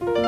Bye.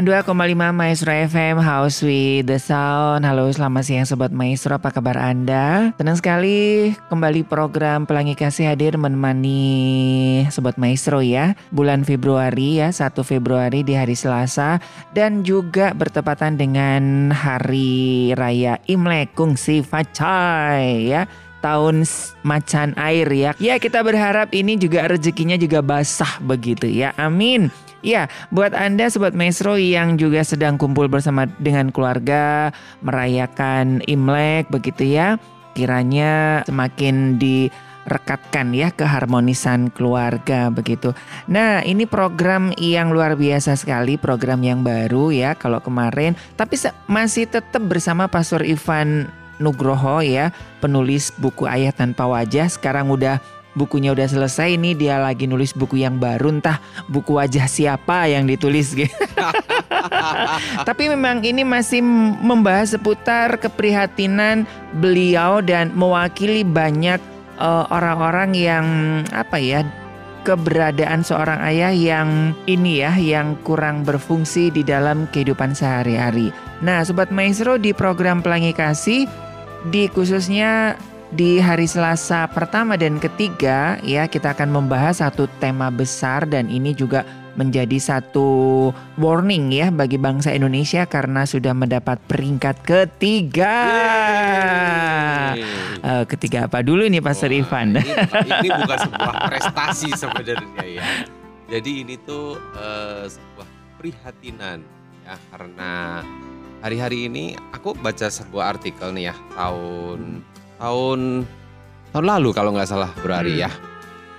92,5 Maestro FM House with the Sound Halo selamat siang Sobat Maestro Apa kabar Anda? Tenang sekali kembali program Pelangi Kasih hadir menemani Sobat Maestro ya Bulan Februari ya 1 Februari di hari Selasa Dan juga bertepatan dengan Hari Raya Imlek Kungsi Facai ya tahun macan air ya. Ya kita berharap ini juga rezekinya juga basah begitu ya. Amin. Ya, buat Anda Sobat Mesro yang juga sedang kumpul bersama dengan keluarga, merayakan Imlek begitu ya, kiranya semakin direkatkan ya keharmonisan keluarga begitu. Nah ini program yang luar biasa sekali, program yang baru ya kalau kemarin, tapi masih tetap bersama Pastor Ivan Nugroho ya, penulis buku Ayat Tanpa Wajah, sekarang udah bukunya udah selesai ini dia lagi nulis buku yang baru entah buku wajah siapa yang ditulis gitu. Tapi memang ini masih membahas seputar keprihatinan beliau dan mewakili banyak uh, orang-orang yang apa ya keberadaan seorang ayah yang ini ya yang kurang berfungsi di dalam kehidupan sehari-hari. Nah, sobat maestro di program Pelangi Kasih di khususnya di hari Selasa pertama dan ketiga ya kita akan membahas satu tema besar dan ini juga menjadi satu warning ya bagi bangsa Indonesia karena sudah mendapat peringkat ketiga. Uh, ketiga apa dulu nih Pastor Wah, Ivan? Ini, ini bukan sebuah prestasi sebenarnya ya. Jadi ini tuh uh, sebuah prihatinan ya karena hari-hari ini aku baca sebuah artikel nih ya tahun tahun tahun lalu kalau nggak salah berhari hmm. ya.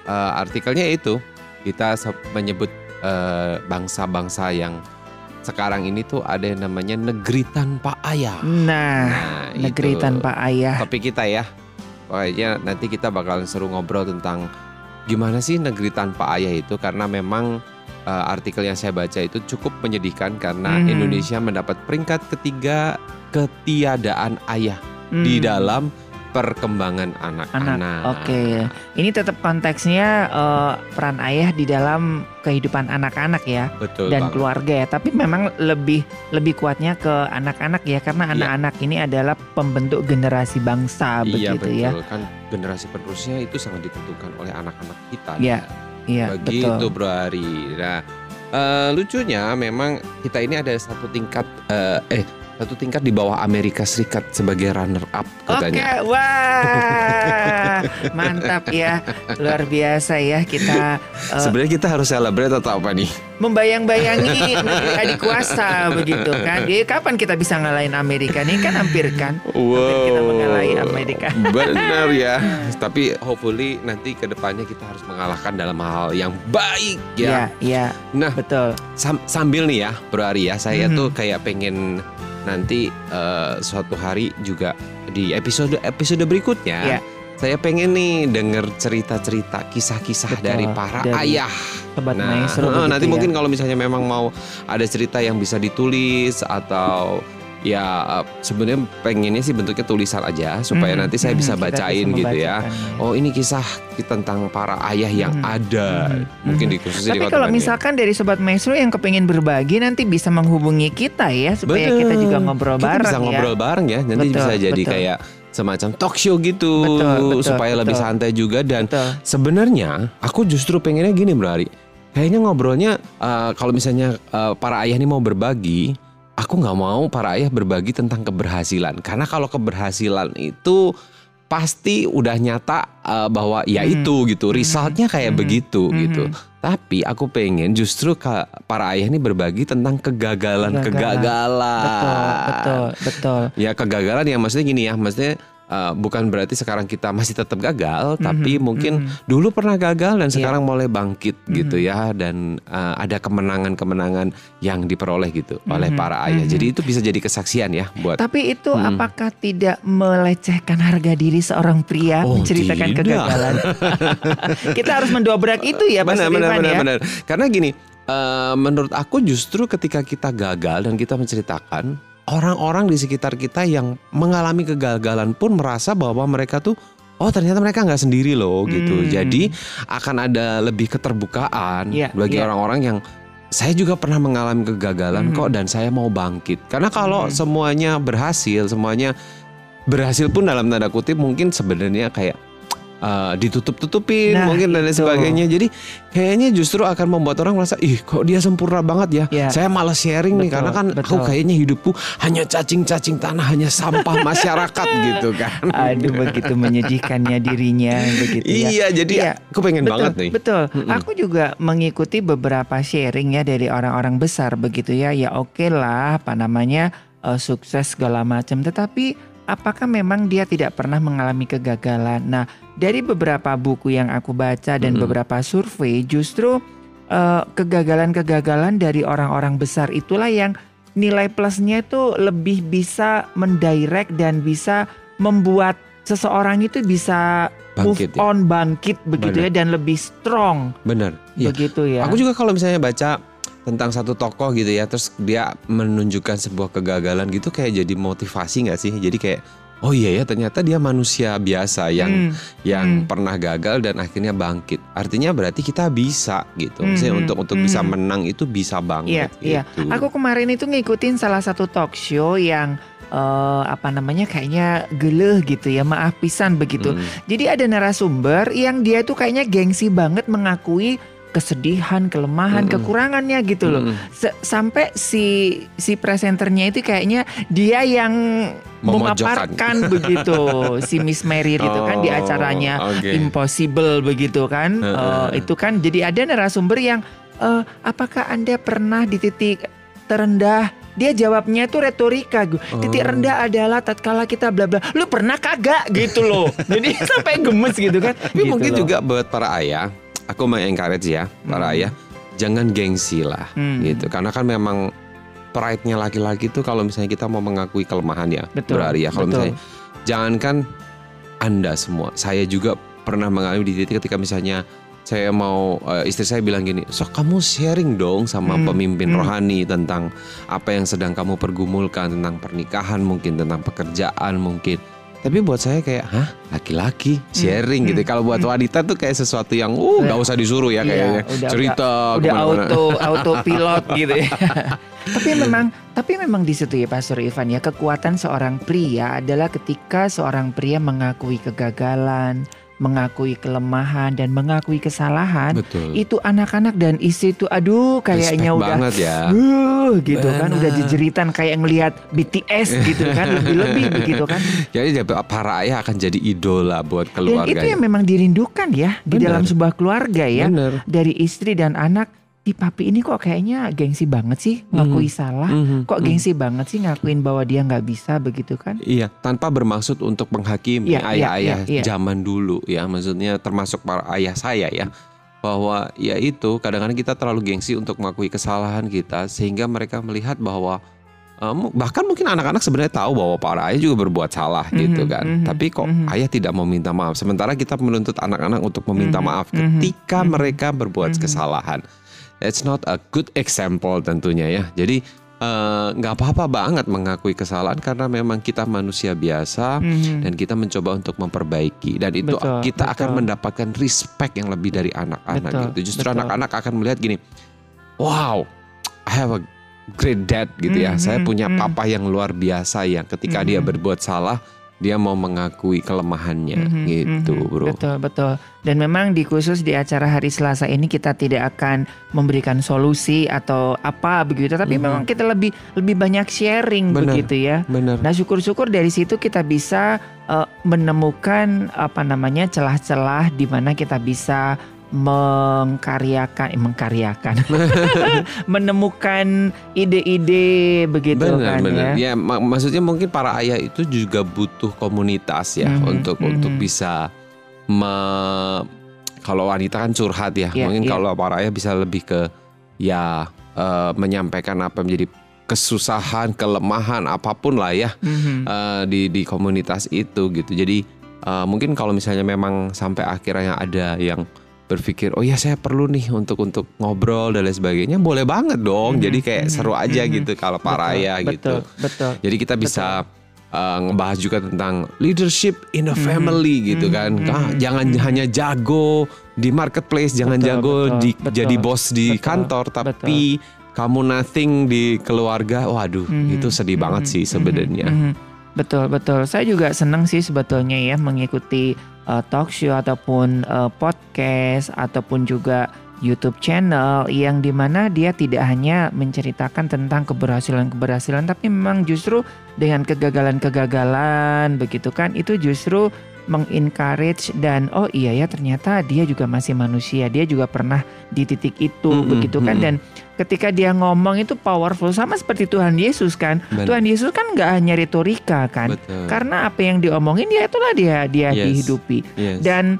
Uh, artikelnya itu kita menyebut uh, bangsa-bangsa yang sekarang ini tuh ada yang namanya negeri tanpa ayah. Nah, nah negeri itu tanpa ayah. Tapi kita ya, pokoknya nanti kita bakalan seru ngobrol tentang gimana sih negeri tanpa ayah itu karena memang uh, artikel yang saya baca itu cukup menyedihkan karena hmm. Indonesia mendapat peringkat ketiga ketiadaan ayah hmm. di dalam perkembangan anak-anak. Oke, okay. ini tetap konteksnya uh, peran ayah di dalam kehidupan anak-anak ya, Betul dan banget. keluarga ya. Tapi memang lebih lebih kuatnya ke anak-anak ya, karena iya. anak-anak ini adalah pembentuk generasi bangsa iya, begitu betul. ya. Kan generasi penerusnya itu sangat ditentukan oleh anak-anak kita. Iya, iya. Begitu betul. Bro Ari. Nah, uh, lucunya memang kita ini ada satu tingkat uh, eh satu tingkat di bawah Amerika Serikat sebagai runner up katanya. Oke, wah, mantap ya, luar biasa ya kita. Uh, Sebenarnya kita harus celebrate atau apa nih? Membayang-bayangi adik kuasa begitu kan? Jadi kapan kita bisa ngalahin Amerika nih kan hampir kan? Wow. Hampir kita mengalahkan Amerika. Benar ya. Tapi hopefully nanti ke depannya kita harus mengalahkan dalam hal yang baik ya. Iya, iya. Nah, betul. Sam sambil nih ya, Bro Ari ya, saya mm -hmm. tuh kayak pengen nanti uh, suatu hari juga di episode episode berikutnya ya. saya pengen nih denger cerita-cerita kisah-kisah dari para dari ayah. Sobat nah, uh, nanti ya. mungkin kalau misalnya memang mau ada cerita yang bisa ditulis atau ya eh, sebenarnya pengennya sih bentuknya tulisan aja supaya hmm, nanti saya hmm, bisa bacain bisa gitu ya. Oh ini kisah tentang para ayah yang hmm, ada hmm, mungkin hmm. di Tapi di kalau misalkan dari sobat maestro yang kepengen berbagi nanti bisa menghubungi kita ya supaya betul. kita juga ngobrol kita bareng bisa ya. ngobrol bareng ya. Nanti betul, bisa jadi betul. kayak semacam talk show gitu Betul, betul, supaya lebih betul. santai juga dan sebenarnya aku justru pengennya gini Bro Ari. Kayaknya ngobrolnya eh, kalau misalnya eh, para ayah ini mau berbagi, aku nggak mau para ayah berbagi tentang keberhasilan karena kalau keberhasilan itu pasti udah nyata eh, bahwa ya Hmm. itu gitu, resultnya kayak Hmm. begitu Hmm. gitu. Tapi aku pengen justru ka- para ayah ini berbagi tentang kegagalan, Kegagalan. kegagalan. Betul, betul, betul. Ya kegagalan yang maksudnya gini ya, maksudnya uh, bukan berarti sekarang kita masih tetap gagal, tapi Mhm, mungkin mhm. dulu pernah gagal dan Iya. sekarang mulai bangkit gitu Mhm. ya, dan uh, ada kemenangan-kemenangan yang diperoleh gitu oleh Mhm, para ayah. mhm. Jadi itu bisa jadi kesaksian ya buat. Tapi itu Hmm. apakah tidak melecehkan harga diri seorang pria Oh, menceritakan tidak. kegagalan? Kita harus mendobrak itu ya, Pak benar, benar, Sulaiman benar, ya. benar. Karena gini, uh, menurut aku justru ketika kita gagal dan kita menceritakan orang-orang di sekitar kita yang mengalami kegagalan pun merasa bahwa mereka tuh oh ternyata mereka nggak sendiri loh gitu. Hmm. Jadi akan ada lebih keterbukaan Iya, bagi iya. orang-orang yang saya juga pernah mengalami kegagalan Mhm. kok dan saya mau bangkit. Karena kalau Mhm. semuanya berhasil, semuanya berhasil pun dalam tanda kutip mungkin sebenarnya kayak uh, ditutup-tutupin Nah, mungkin dan lain itu. sebagainya. Jadi kayaknya justru akan membuat orang merasa ih kok dia sempurna banget ya. Ya. Saya malas sharing nih Betul, karena kan aku betul. kayaknya hidupku hanya cacing-cacing tanah, hanya sampah masyarakat gitu kan. Aduh begitu menyedihkannya dirinya begitu ya. Iya, jadi Iya. aku pengen betul, banget nih. Betul. Mm-mm. Aku juga mengikuti beberapa sharing ya dari orang-orang besar begitu ya. Ya oke lah apa namanya eh, sukses segala macam. Tetapi apakah memang dia tidak pernah mengalami kegagalan? Nah dari beberapa buku yang aku baca dan Mm-mm. beberapa survei justru eh, kegagalan-kegagalan dari orang-orang besar itulah yang nilai plusnya itu lebih bisa mendirect dan bisa membuat seseorang itu bisa Bangkit move ya. on bangkit begitu Benar. ya dan lebih strong Bener. Iya. begitu ya. Aku juga kalau misalnya baca tentang satu tokoh gitu ya, terus dia menunjukkan sebuah kegagalan gitu kayak jadi motivasi nggak sih? Jadi kayak oh iya ya ternyata dia manusia biasa yang Hmm, yang Hmm. pernah gagal dan akhirnya bangkit. Artinya berarti kita bisa gitu. Maksudnya Hmm, untuk untuk bisa hmm. menang itu bisa banget. Iya, iya. gitu. Aku kemarin itu ngikutin salah satu talk show yang eh, apa namanya kayaknya geleh gitu ya, maaf pisan begitu. Hmm. Jadi ada narasumber yang dia tuh kayaknya gengsi banget mengakui kesedihan, kelemahan, Mm-mm. kekurangannya gitu loh. Mm-mm. S- sampai si si presenternya itu kayaknya dia yang memaparkan begitu si Miss Mary itu kan di Oh, acaranya oke. impossible begitu kan Heeh. Eh, itu kan jadi ada narasumber yang eh, apakah anda pernah di titik terendah dia jawabnya itu retorika gu. titik Oh. rendah adalah tatkala kita bla bla lu pernah kagak gitu loh jadi sampai gemes gitu kan Tapi Gitu mungkin loh. juga buat para ayah, aku mengencourage ya para Hmm. ayah, jangan gengsi lah Hmm. gitu. Karena kan memang pride-nya laki-laki itu kalau misalnya kita mau mengakui kelemahan ya, Betul, berarti ya. Kalau betul. misalnya jangankan anda semua, saya juga pernah mengalami di titik ketika misalnya saya mau eh, istri saya bilang gini, so kamu sharing dong sama Hmm, pemimpin hmm. rohani tentang apa yang sedang kamu pergumulkan tentang pernikahan mungkin tentang pekerjaan mungkin. Tapi buat saya kayak, hah laki-laki sharing hmm, gitu. Kalau buat hmm. wanita tuh kayak sesuatu yang, uh nggak usah disuruh ya Iya, kayaknya. udah- Cerita udah ke mana-mana. auto auto pilot gitu ya. tapi memang tapi memang di situ ya Pastor Ivan ya kekuatan seorang pria adalah ketika seorang pria mengakui kegagalan, mengakui kelemahan dan mengakui kesalahan. Betul. Itu anak-anak dan istri itu aduh kayaknya Respect udah banget ya. Uh, gitu kan udah Benar. jejeritan kayak ngelihat BTS gitu kan lebih-lebih begitu kan. Jadi para ayah akan jadi idola buat Dan keluarga. itu yang memang dirindukan ya di Benar. dalam sebuah keluarga ya. Bener. dari istri dan anak si papi ini kok kayaknya gengsi banget sih ngakui salah Mhm, kok mhm. gengsi banget sih ngakuin bahwa dia nggak bisa begitu kan Iya, tanpa bermaksud untuk menghakimi Iya, iya, ayah-ayah iya, iya. zaman dulu ya, maksudnya termasuk para ayah saya ya, bahwa ya itu kadang-kadang kita terlalu gengsi untuk mengakui kesalahan kita sehingga mereka melihat bahwa mu- bahkan mungkin anak-anak sebenarnya tahu bahwa para ayah juga berbuat salah gitu Mhm, kan, mhm, tapi kok mhm. ayah tidak mau minta maaf, sementara kita menuntut anak-anak untuk meminta Mhm, maaf mhm, ketika mhm, mereka berbuat mhm. kesalahan. That's not a good example tentunya ya. Jadi eh, nggak apa-apa banget mengakui kesalahan karena memang kita manusia biasa Mhm. dan kita mencoba untuk memperbaiki dan itu Betul, kita akan betul. mendapatkan respect yang lebih dari anak-anak gitu. Justru anak-anak akan melihat gini, wow, I have a great dad gitu ya. Mhm, Saya punya mhm. papa yang luar biasa yang ketika dia Mhm. berbuat salah dia mau mengakui kelemahannya Mhm, gitu, mhm. Bro. Betul, betul. Dan memang di khusus di acara hari Selasa ini kita tidak akan memberikan solusi atau apa begitu, tapi Mhm. memang kita lebih lebih banyak sharing Benar. begitu ya. Bener. Nah, syukur-syukur dari situ kita bisa eh, menemukan apa namanya celah-celah di mana kita bisa mengkaryakan, eh, mengkaryakan, menemukan ide-ide begitu Benar, kan benar. ya. Ya, mak- maksudnya mungkin para ayah itu juga butuh komunitas ya Mhm, untuk mhm. untuk bisa me kalau wanita kan curhat ya. Iya, mungkin iya. kalau para ayah bisa lebih ke ya eh, menyampaikan apa yang menjadi kesusahan, kelemahan apa pun lah ya Mhm. eh, di di komunitas itu gitu. Jadi eh, mungkin kalau misalnya memang sampai akhirnya ada yang berpikir oh ya saya perlu nih untuk untuk ngobrol dan lain sebagainya boleh banget dong. Mhm, Jadi kayak mhm, seru aja mhm. gitu kalau para Betul, ayah gitu. Betul, betul. Jadi kita bisa uh, ngebahas juga tentang leadership in a Mhm. family gitu Mhm, kan. mhm, Ah, jangan mhm. hanya jago di marketplace, jangan Betul, jago betul, di betul, jadi bos di betul, kantor, tapi kamu nothing di keluarga. Waduh, Mhm, itu sedih mhm, banget sih sebenarnya. mhm. Betul betul. Saya juga senang sih sebetulnya ya mengikuti uh, talk show ataupun uh, podcast ataupun juga YouTube channel yang di mana dia tidak hanya menceritakan tentang keberhasilan-keberhasilan tapi memang justru dengan kegagalan-kegagalan begitu kan? Itu justru mengencourage dan oh iya ya ternyata dia juga masih manusia dia juga pernah di titik itu Mm-mm, begitu kan dan ketika dia ngomong itu powerful sama seperti Tuhan Yesus kan Benar. Tuhan Yesus kan nggak hanya retorika kan Betul. karena apa yang diomongin dia itulah dia dia Yes. dihidupi Yes. dan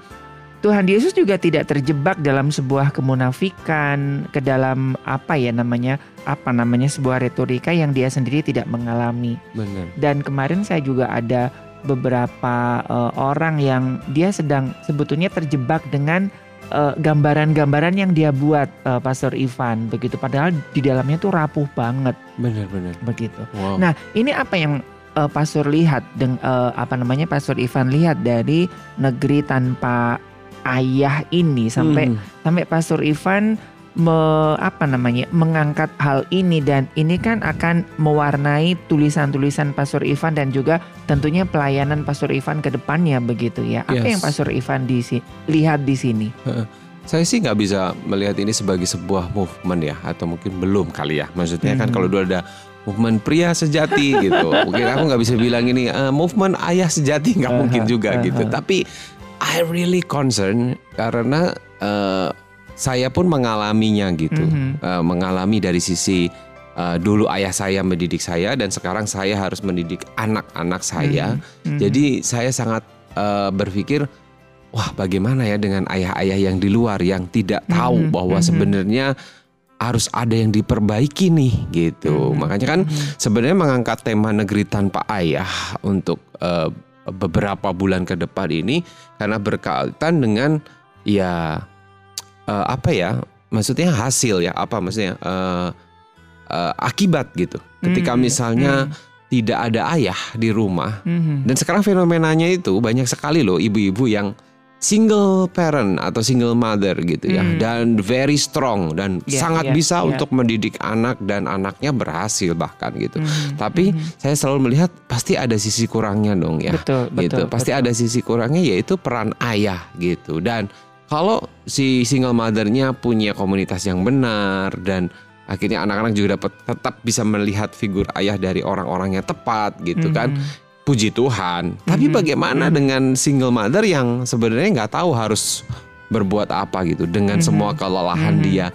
Tuhan Yesus juga tidak terjebak dalam sebuah kemunafikan ke dalam apa ya namanya apa namanya sebuah retorika yang dia sendiri tidak mengalami Benar. dan kemarin saya juga ada beberapa eh, orang yang dia sedang sebetulnya terjebak dengan eh, gambaran-gambaran yang dia buat eh, Pastor Ivan begitu padahal di dalamnya tuh rapuh banget Benar, benar. begitu. Wow. Nah, ini apa yang eh, Pastor lihat deng eh, apa namanya Pastor Ivan lihat dari negeri tanpa ayah ini sampai Hmm. sampai Pastor Ivan me, apa namanya mengangkat hal ini dan ini kan akan mewarnai tulisan-tulisan Pastor Ivan dan juga tentunya pelayanan Pastor Ivan ke depannya begitu ya. Apa Yes. yang Pastor Ivan di lihat di sini? Saya sih nggak bisa melihat ini sebagai sebuah movement ya, atau mungkin belum kali ya. Maksudnya kan Mhm. kalau dulu ada movement pria sejati gitu, mungkin aku nggak bisa bilang ini eh, movement ayah sejati nggak mungkin juga gitu. Tapi I really concern karena eh, saya pun mengalaminya gitu, Mhm. Eh, mengalami dari sisi eh, dulu ayah saya mendidik saya dan sekarang saya harus mendidik anak-anak saya. Mhm. Jadi saya sangat eh, berpikir, wah bagaimana ya dengan ayah-ayah yang di luar yang tidak tahu Mhm, bahwa mhm. sebenarnya harus ada yang diperbaiki nih gitu. Mhm, Makanya kan mhm. sebenarnya mengangkat tema negeri tanpa ayah untuk eh, beberapa bulan ke depan ini karena berkaitan dengan ya eh, apa ya? Maksudnya hasil ya apa maksudnya eh, eh, akibat gitu. Ketika Mhm, misalnya mhm. tidak ada ayah di rumah Mhm. dan sekarang fenomenanya itu banyak sekali loh ibu-ibu yang single parent atau single mother gitu ya Hmm. dan very strong dan Iya, sangat iya, bisa iya. untuk mendidik anak dan anaknya berhasil bahkan gitu. Mhm, Tapi mhm. saya selalu melihat pasti ada sisi kurangnya dong ya. betul, gitu. betul, Pasti betul. ada sisi kurangnya yaitu peran ayah gitu. Dan kalau si single mothernya punya komunitas yang benar dan akhirnya anak-anak juga dapat tetap bisa melihat figur ayah dari orang-orang yang tepat gitu kan Mhm. puji Tuhan. Tapi Mhm, bagaimana mhm. dengan single mother yang sebenarnya nggak tahu harus berbuat apa gitu dengan Mhm, semua kelelahan mhm. dia,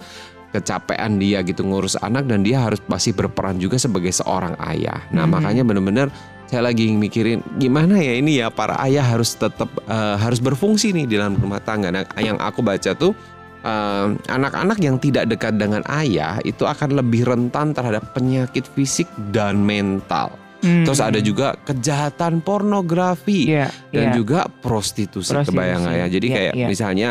kecapean dia gitu ngurus anak dan dia harus pasti berperan juga sebagai seorang ayah. Nah Mhm. makanya benar-benar saya lagi mikirin gimana ya ini ya para ayah harus tetap eh, harus berfungsi nih di dalam rumah tangga. Nah yang aku baca tuh eh, anak-anak yang tidak dekat dengan ayah itu akan lebih rentan terhadap penyakit fisik dan mental. Mhm. Terus ada juga kejahatan pornografi Iya, dan iya. juga prostitusi, Prostitusi. kebayang ya. Jadi Iya, kayak iya. misalnya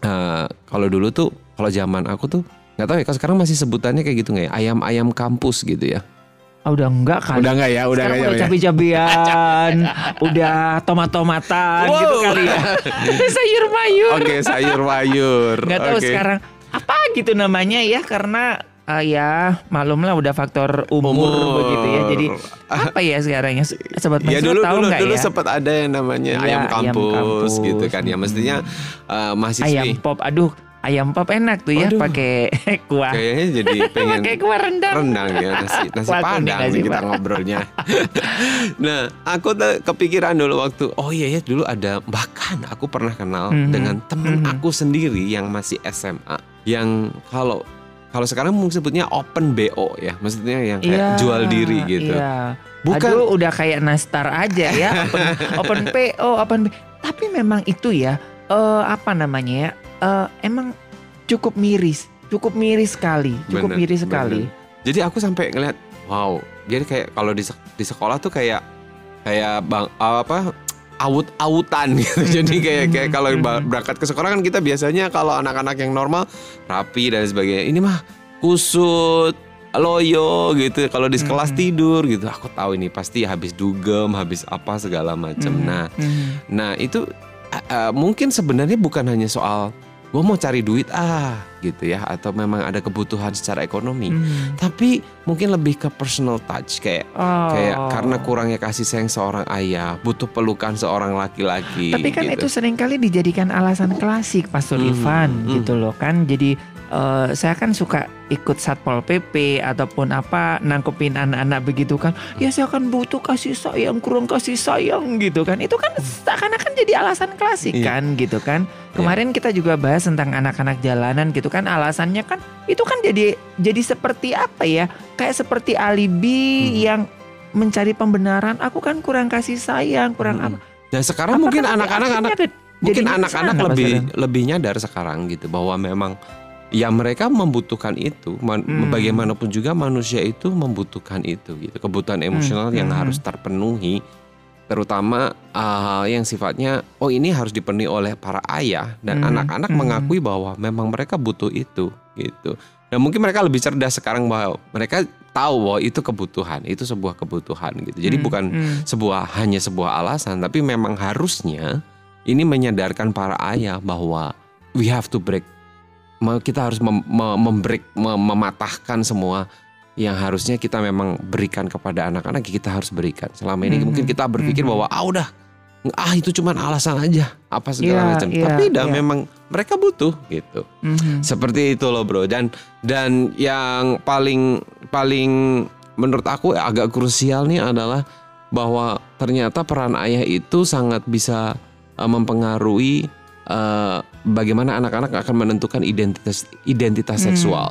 eh, kalau dulu tuh kalau zaman aku tuh nggak tahu ya kalau sekarang masih sebutannya kayak gitu nggak ya ayam-ayam kampus gitu ya. Ah, udah enggak kali. Udah nggak ya, udah Sekarang nggak udah ya. cabai-cabian, udah tomat-tomatan Wow. gitu kali ya. Sayur mayur. Oke sayur mayur. Nggak tahu Oke. sekarang apa gitu namanya ya karena uh, ya malum lah udah faktor umur, Umur. begitu ya. Jadi apa ya sekarang ya sobat Ya dulu tahu dulu dulu ya? sempat ada yang namanya Iya, ayam ayam kampus, kampus. gitu kan ya mestinya uh, mahasiswi ayam pop. Aduh, ayam pop enak tuh ya pakai kuah. kayaknya jadi pengen Pakai kuah rendang. rendang ya nasi nasi kuning padang nasi kita padang. ngobrolnya. nah aku tuh kepikiran dulu waktu oh iya ya dulu ada bahkan aku pernah kenal Mhm. dengan temen Mhm. aku sendiri yang masih SMA yang kalau kalau sekarang mungkin sebutnya open BO ya maksudnya yang kayak Iya, jual diri gitu. Iya. Bukan Aduh udah kayak nastar aja ya open, open PO open B. Tapi memang itu ya eh, apa namanya ya eh, emang cukup miris cukup miris sekali cukup Bener, miris sekali. bener. Jadi aku sampai ngeliat, wow. Jadi kayak kalau di di sekolah tuh kayak kayak bang apa awut-awutan gitu. Jadi kayak kayak kalau ba- berangkat ke sekolah kan kita biasanya kalau anak-anak yang normal rapi dan sebagainya. Ini mah kusut loyo gitu kalau di kelas Mhm. tidur gitu aku tahu ini pasti habis dugem habis apa segala macam Mhm, nah mhm. Nah itu uh, mungkin sebenarnya bukan hanya soal gue mau cari duit ah gitu ya atau memang ada kebutuhan secara ekonomi. Mhm. Tapi mungkin lebih ke personal touch kayak Oh. kayak karena kurangnya kasih sayang seorang ayah, butuh pelukan seorang laki-laki. Tapi kan gitu. itu sering kali dijadikan alasan klasik Pastor Mhm, Ivan mhm. gitu loh kan. Jadi eh, saya kan suka ikut Satpol PP ataupun apa nangkepin anak-anak begitu kan. Ya saya kan butuh kasih sayang, kurang kasih sayang gitu kan. Itu kan seakan-akan jadi alasan klasik Iya. kan gitu kan. Kemarin kita juga bahas tentang anak-anak jalanan gitu kan. Alasannya kan itu kan jadi jadi seperti apa ya? Kayak seperti alibi Mhm. yang mencari pembenaran. Aku kan kurang kasih sayang, kurang Mhm. apa. Nah sekarang mungkin Apakah nanti anak-anak anak mungkin anak-anak lebih Saudara? lebih nyadar sekarang gitu bahwa memang ya mereka membutuhkan itu Man- Hmm. bagaimanapun juga manusia itu membutuhkan itu gitu kebutuhan emosional yang hmm. harus terpenuhi terutama uh, yang sifatnya oh ini harus dipenuhi oleh para ayah dan Hmm, anak-anak hmm. mengakui bahwa memang mereka butuh itu gitu dan mungkin mereka lebih cerdas sekarang bahwa mereka tahu bahwa itu kebutuhan itu sebuah kebutuhan gitu jadi Hmm, bukan hmm. sebuah hanya sebuah alasan tapi memang harusnya ini menyadarkan para ayah bahwa we have to break kita harus mem- mem- membreak mem- mematahkan semua yang harusnya kita memang berikan kepada anak-anak kita harus berikan selama ini Mhm, mungkin kita berpikir mhm. bahwa ah udah ah itu cuman alasan aja apa segala macam iya, tapi dah iya. memang mereka butuh gitu Mhm. seperti itu loh bro dan dan yang paling paling menurut aku agak krusial nih adalah bahwa ternyata peran ayah itu sangat bisa uh, mempengaruhi uh, bagaimana anak-anak akan menentukan identitas identitas Hmm. seksual.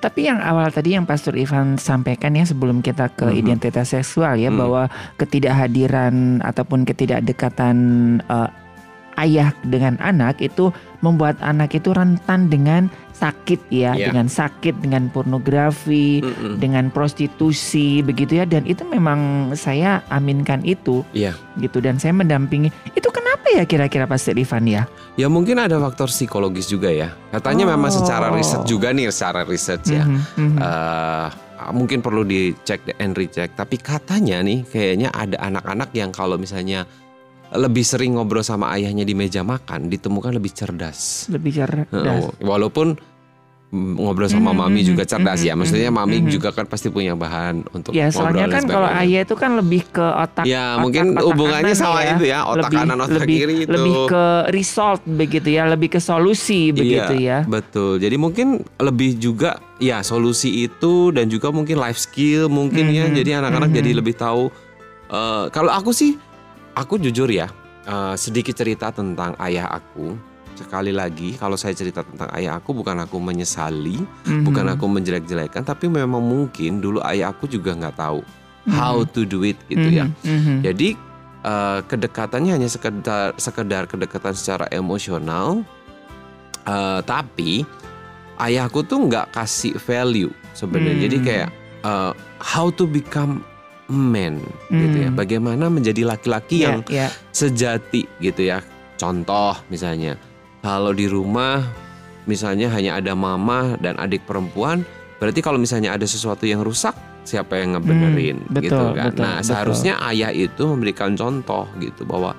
Tapi yang awal tadi yang Pastor Ivan sampaikan ya sebelum kita ke Mhm. identitas seksual ya Hmm. bahwa ketidakhadiran ataupun ketidakdekatan eh, ayah dengan anak itu membuat anak itu rentan dengan sakit ya, Iya. dengan sakit, dengan pornografi, Mm-mm. dengan prostitusi begitu ya dan itu memang saya aminkan itu Iya. gitu dan saya mendampingi. Kenapa ya kira-kira Pastor Ivan ya? Ya mungkin ada faktor psikologis juga ya. Katanya memang secara Oh. riset juga nih, secara riset ya. Mhm, mhm. eh mungkin perlu dicek and recheck tapi katanya nih kayaknya ada anak-anak yang kalau misalnya lebih sering ngobrol sama ayahnya di meja makan ditemukan lebih cerdas Lebih cerdas. Walaupun mm, ngobrol sama Mhm, mami mhm, juga cerdas mhm, ya maksudnya mami mhm. juga kan pasti punya bahan untuk Ya, ngobrol soalnya dan kan kalau ayah itu kan lebih ke otak. ya otak- mungkin otak hubungannya sama ya. itu ya otak lebih, kanan otak lebih, kiri itu lebih ke result begitu ya, lebih ke solusi begitu ya. Betul. Jadi mungkin lebih juga ya solusi itu dan juga mungkin life skill mungkin ya. Mhm, Jadi anak-anak mhm. jadi lebih tahu. eh, kalau aku sih, aku jujur ya eh, sedikit cerita tentang ayah aku. Sekali lagi, kalau saya cerita tentang ayah aku bukan aku menyesali, Mhm. bukan aku menjelek-jelekan, tapi memang mungkin dulu ayah aku juga nggak tahu how to do it gitu ya. Mhm, mhm. Jadi eh, kedekatannya hanya sekedar sekedar kedekatan secara emosional, Eh, tapi ayahku tuh nggak kasih value sebenarnya. Hmm. Jadi kayak eh, how to become a man gitu ya. Hmm. Bagaimana menjadi laki-laki Ya, yang ya. sejati gitu ya. Contoh misalnya kalau di rumah misalnya hanya ada mama dan adik perempuan, berarti kalau misalnya ada sesuatu yang rusak siapa yang ngebenerin Hmm, betul, gitu kan. betul, nah, betul. seharusnya ayah itu memberikan contoh gitu bahwa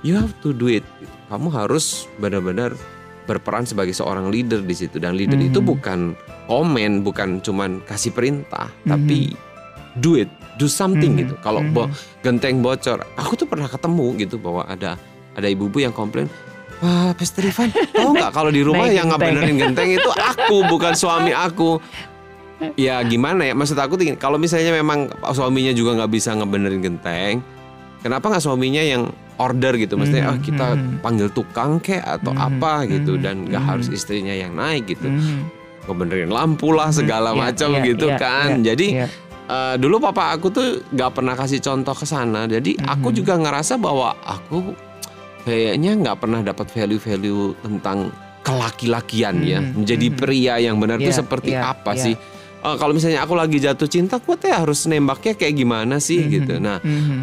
you have to do it. Kamu harus benar-benar berperan sebagai seorang leader di situ dan leader Mhm. itu bukan komen, bukan cuman kasih perintah, Mhm. tapi do it, do something Mhm. gitu. Kalau Mhm. bo- genteng bocor, aku tuh pernah ketemu gitu bahwa ada ada ibu-ibu yang komplain, wah Pastor Ivan, tahu nggak kalau di rumah yang genteng." ngebenerin genteng itu aku bukan suami aku. Ya gimana ya, maksud aku kalau misalnya memang suaminya juga nggak bisa ngebenerin genteng, kenapa nggak suaminya yang order gitu? Maksudnya Mhm, ah kita mhm. panggil tukang kek atau Mhm, apa gitu mhm, dan nggak mhm. harus istrinya yang naik gitu, Mhm. ngebenerin lampu lah segala Iya, macam iya, gitu iya, kan. iya, Jadi iya. Eh, dulu papa aku tuh nggak pernah kasih contoh ke sana. Jadi aku Mhm. juga ngerasa bahwa aku kayaknya nggak pernah dapat value-value tentang kelaki-lakian ya. Mhm, Menjadi mhm. pria yang benar tuh Iya, seperti iya, apa iya. sih? Eh, kalau misalnya aku lagi jatuh cinta, aku teh harus nembaknya kayak gimana sih Mhm, gitu. Nah, mhm.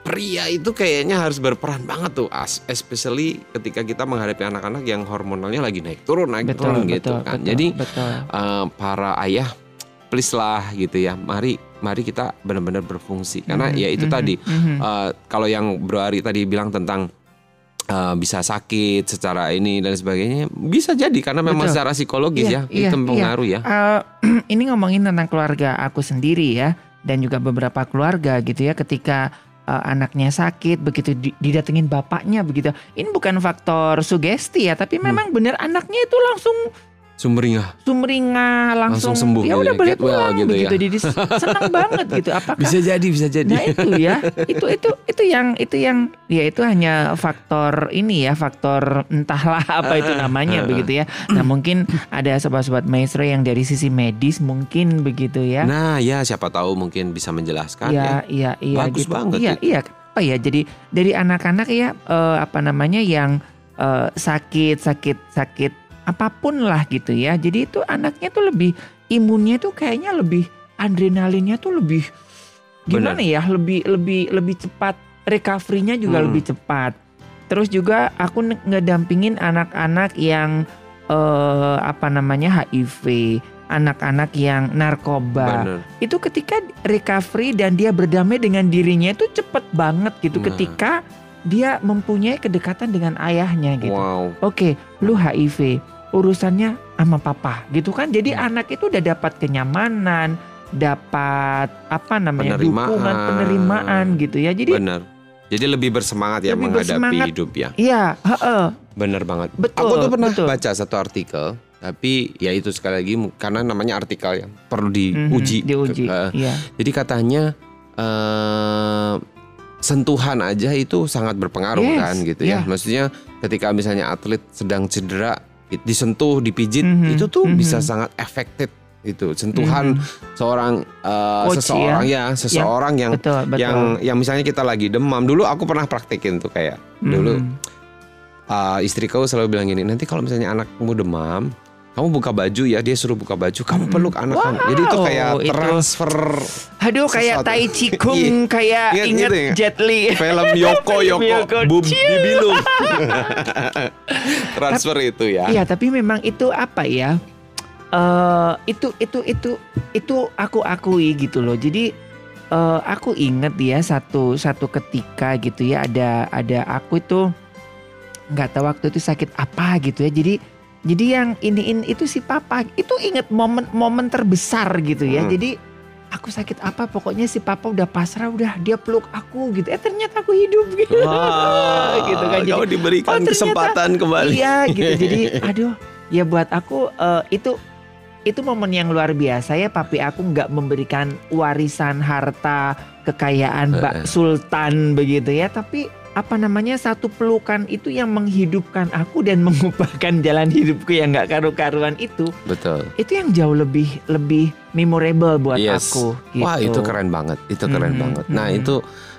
pria itu kayaknya harus berperan banget tuh, as- especially ketika kita menghadapi anak-anak yang hormonalnya lagi naik turun, naik betul, turun betul, gitu kan. betul, Jadi betul. eh, para ayah please lah gitu ya mari mari kita benar-benar berfungsi karena Mhm, ya itu mhm, tadi mhm. eh, kalau yang Bro Ari tadi bilang tentang eh, bisa sakit secara ini dan sebagainya bisa jadi karena memang Betul. secara psikologis Iya, ya iya, itu mempengaruhi ya Eh, ini ngomongin tentang keluarga aku sendiri ya dan juga beberapa keluarga gitu ya ketika eh, anaknya sakit begitu di- didatengin bapaknya begitu ini bukan faktor sugesti ya tapi Hmm. memang bener anaknya itu langsung sumringah. Sumringah langsung, Langsung sembuh ya udah ya, boleh get well pulang gitu begitu. Ya. jadi senang banget gitu. Apakah bisa jadi bisa jadi. Nah itu ya, itu itu itu yang itu yang ya itu hanya faktor ini ya faktor entahlah apa itu namanya begitu ya. Nah mungkin ada sobat-sobat maestro yang dari sisi medis mungkin begitu ya. nah ya siapa tahu mungkin bisa menjelaskan Iya ya. iya iya Bagus gitu. banget Iya iya. Apa ya jadi dari anak-anak ya eh, apa namanya yang eh, sakit sakit sakit apa pun lah gitu ya. Jadi itu anaknya tuh lebih imunnya tuh kayaknya lebih adrenalinnya tuh lebih gimana ya lebih lebih lebih cepat recovery-nya juga Hmm. lebih cepat. Terus juga aku ngedampingin anak-anak yang eh, apa namanya HIV, anak-anak yang narkoba bener itu ketika recovery dan dia berdamai dengan dirinya itu cepet banget gitu Nah. ketika dia mempunyai kedekatan dengan ayahnya gitu. wow Oke, lu HIV, urusannya sama papa gitu kan. Jadi Hmm. anak itu udah dapat kenyamanan, dapat apa namanya Penerimaan. dukungan penerimaan gitu ya. Jadi bener jadi lebih bersemangat ya Lebih menghadapi bersemangat. hidup ya iya, heeh, Bener banget. Betul, Aku tuh pernah betul. baca satu artikel, tapi ya itu sekali lagi karena namanya artikel yang perlu diuji. diuji. Eh, Iya. jadi katanya eh, sentuhan aja itu sangat berpengaruh Yes, kan gitu ya. yeah. Maksudnya ketika misalnya atlet sedang cedera, disentuh, dipijit, Mhm, itu tuh mhm. bisa sangat efektif. Itu sentuhan Mhm, seorang eh, Coach, seseorang ya, seseorang yang betul, betul. yang yang misalnya kita lagi demam. Dulu aku pernah praktekin tuh kayak dulu Mhm. uh, istriku selalu bilang gini nanti kalau misalnya anakmu demam kamu buka baju ya dia suruh buka baju kamu peluk anak kamu jadi itu Wow, kayak itu- transfer Aduh kayak sesuatu. Tai Chi Kung, kayak Ingat inget gitu ya? Jet Li. film Yoko Yoko Yoko, Bibilung transfer itu ya Iya, tapi memang itu apa ya? eh itu itu itu itu aku akui gitu loh. Jadi eh aku inget ya satu satu ketika gitu ya ada ada aku itu nggak tahu waktu itu sakit apa gitu ya. Jadi jadi yang iniin itu si papa itu inget momen-momen terbesar gitu ya. Hmm. Jadi aku sakit apa pokoknya si papa udah pasrah udah dia peluk aku gitu. Eh ternyata aku hidup gitu. Wah, gitu kan. Jadi kau Oh, diberikan ternyata- kesempatan kembali Iya gitu. Jadi aduh ya buat aku eh, itu itu momen yang luar biasa ya papi aku nggak memberikan warisan harta kekayaan Mbak Heeh. Sultan begitu ya tapi apa namanya satu pelukan itu yang menghidupkan aku dan mengubahkan jalan hidupku yang nggak karu-karuan itu betul itu yang jauh lebih lebih memorable buat Yes. aku gitu. wah itu keren banget itu keren Mhm, banget nah mhm. itu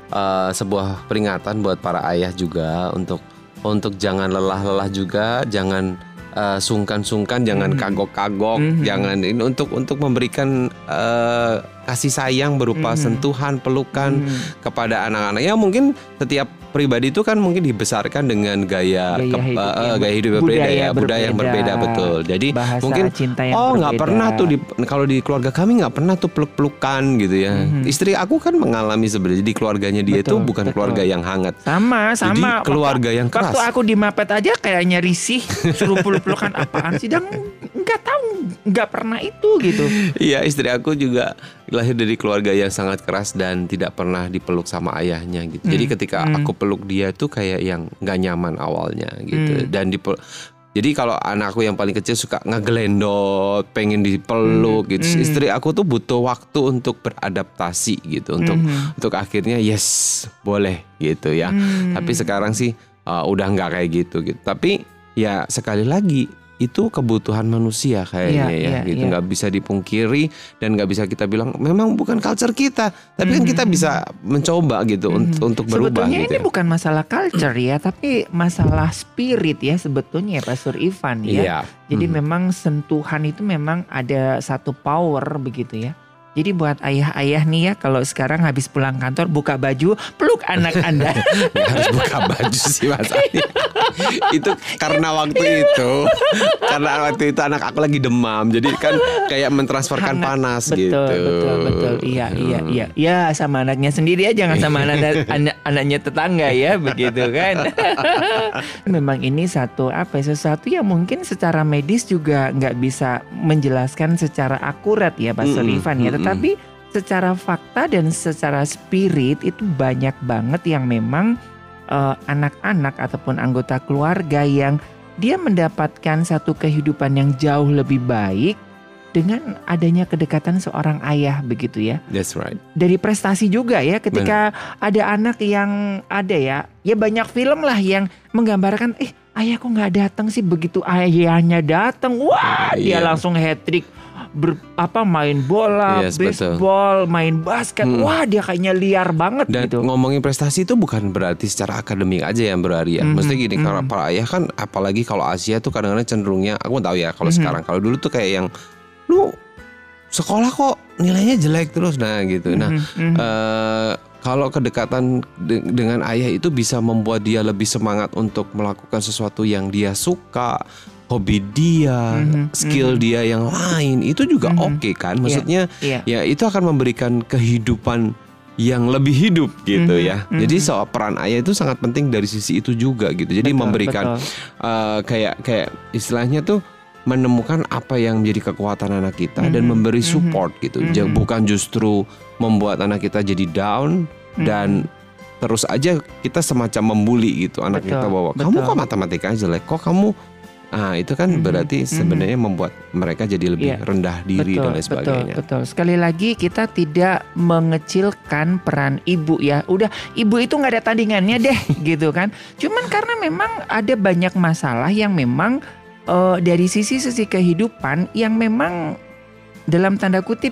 uh, sebuah peringatan buat para ayah juga untuk untuk jangan lelah-lelah juga jangan uh, sungkan-sungkan jangan Mhm. kagok-kagok Mhm. jangan ini untuk untuk memberikan uh, kasih sayang berupa Mhm. sentuhan, pelukan Hmm. kepada anak-anak. Ya mungkin setiap pribadi itu kan mungkin dibesarkan dengan gaya Gaya ke- hidup eh, yang- gaya hidup berbeda budaya ya, budaya yang berbeda betul. Jadi bahasa mungkin cinta yang oh nggak pernah tuh di kalau di keluarga kami nggak pernah tuh peluk-pelukan gitu ya. Mhm. Istri aku kan mengalami sebenarnya di keluarganya dia itu bukan betul. keluarga yang hangat. sama Jadi sama keluarga yang keras. Waktu aku di Mapet aja kayaknya risih, suruh peluk-pelukan apaan sih? Dan nggak tahu, nggak pernah itu gitu. Iya istri aku juga lahir dari keluarga yang sangat keras dan tidak pernah dipeluk sama ayahnya gitu. Jadi Hmm, ketika hmm. aku peluk dia tuh kayak yang nggak nyaman awalnya gitu. Hmm. Dan dipel jadi kalau anakku yang paling kecil suka ngegelendot, pengen dipeluk Hmm, gitu. hmm. Istri aku tuh butuh waktu untuk beradaptasi gitu, untuk Mhm. untuk akhirnya yes boleh gitu ya. Hmm. Tapi sekarang sih uh, udah nggak kayak gitu gitu. Tapi ya sekali lagi itu kebutuhan manusia kayaknya Iya, ya iya, gitu iya. nggak bisa dipungkiri dan nggak bisa kita bilang memang bukan culture kita tapi kan Mhm. kita bisa mencoba gitu Mhm. untuk untuk berubah sebetulnya gitu ini ya. bukan masalah culture ya, tapi masalah spirit ya sebetulnya Pastor Ivan ya. Iya. Jadi Mhm. memang sentuhan itu memang ada satu power begitu ya. Jadi buat ayah-ayah nih ya kalau sekarang habis pulang kantor buka baju peluk anak Anda. Harus buka baju sih Mas itu karena waktu itu karena waktu itu anak aku lagi demam jadi kan kayak mentransferkan Hangat. panas betul, gitu betul, betul. Iya, iya, Hmm. iya. Ya sama anaknya sendiri ya, jangan sama anak, anak anaknya tetangga ya, begitu kan. Memang ini satu apa ya, sesuatu yang mungkin secara medis juga nggak bisa menjelaskan secara akurat ya, Pak Mm-mm, Ivan ya. mm-mm. Tetapi secara fakta dan secara spirit itu banyak banget yang memang eh, anak-anak ataupun anggota keluarga yang dia mendapatkan satu kehidupan yang jauh lebih baik dengan adanya kedekatan seorang ayah begitu ya. that's right. Dari prestasi juga ya ketika ada anak yang ada ya, ya banyak film lah yang menggambarkan eh ayah kok nggak datang sih? Begitu ayahnya datang, wah dia Iya. langsung hat trick ber, apa main bola, Yes, betul. baseball, main basket, Hmm. wah dia kayaknya liar banget Dan gitu. ngomongin prestasi itu bukan berarti secara akademik aja yang berari ya. Mhm, Mesti gini kalau mhm. para ayah kan apalagi kalau Asia tuh kadang-kadang cenderungnya aku tahu ya kalau Mhm. sekarang kalau dulu tuh kayak yang lu sekolah kok nilainya jelek terus nah gitu. Nah, Mhm, mhm. eh, kalau kedekatan de- dengan ayah itu bisa membuat dia lebih semangat untuk melakukan sesuatu yang dia suka, hobi dia, Mhm, skill mhm. dia yang lain itu juga Mhm. oke kan? Maksudnya Iya. ya itu akan memberikan kehidupan yang lebih hidup gitu Mhm, ya. mhm. Jadi soal peran ayah itu sangat penting dari sisi itu juga gitu. Jadi Betul, memberikan betul. eh, kayak kayak istilahnya tuh menemukan apa yang menjadi kekuatan anak kita dan Mhm, memberi mhm, support gitu. Ja- mhm. Bukan justru membuat anak kita jadi down dan terus aja kita semacam membuli gitu anak Betul, kita bahwa kamu kok matematikanya jelek, kok kamu Ah itu kan Mhm, berarti mhm. sebenarnya membuat mereka jadi lebih Iya. rendah diri dan lain sebagainya. Betul, betul. Sekali lagi kita tidak mengecilkan peran ibu ya. Udah ibu itu nggak ada tandingannya deh gitu kan. Cuman karena memang ada banyak masalah yang memang eh, dari sisi-sisi kehidupan yang memang dalam tanda kutip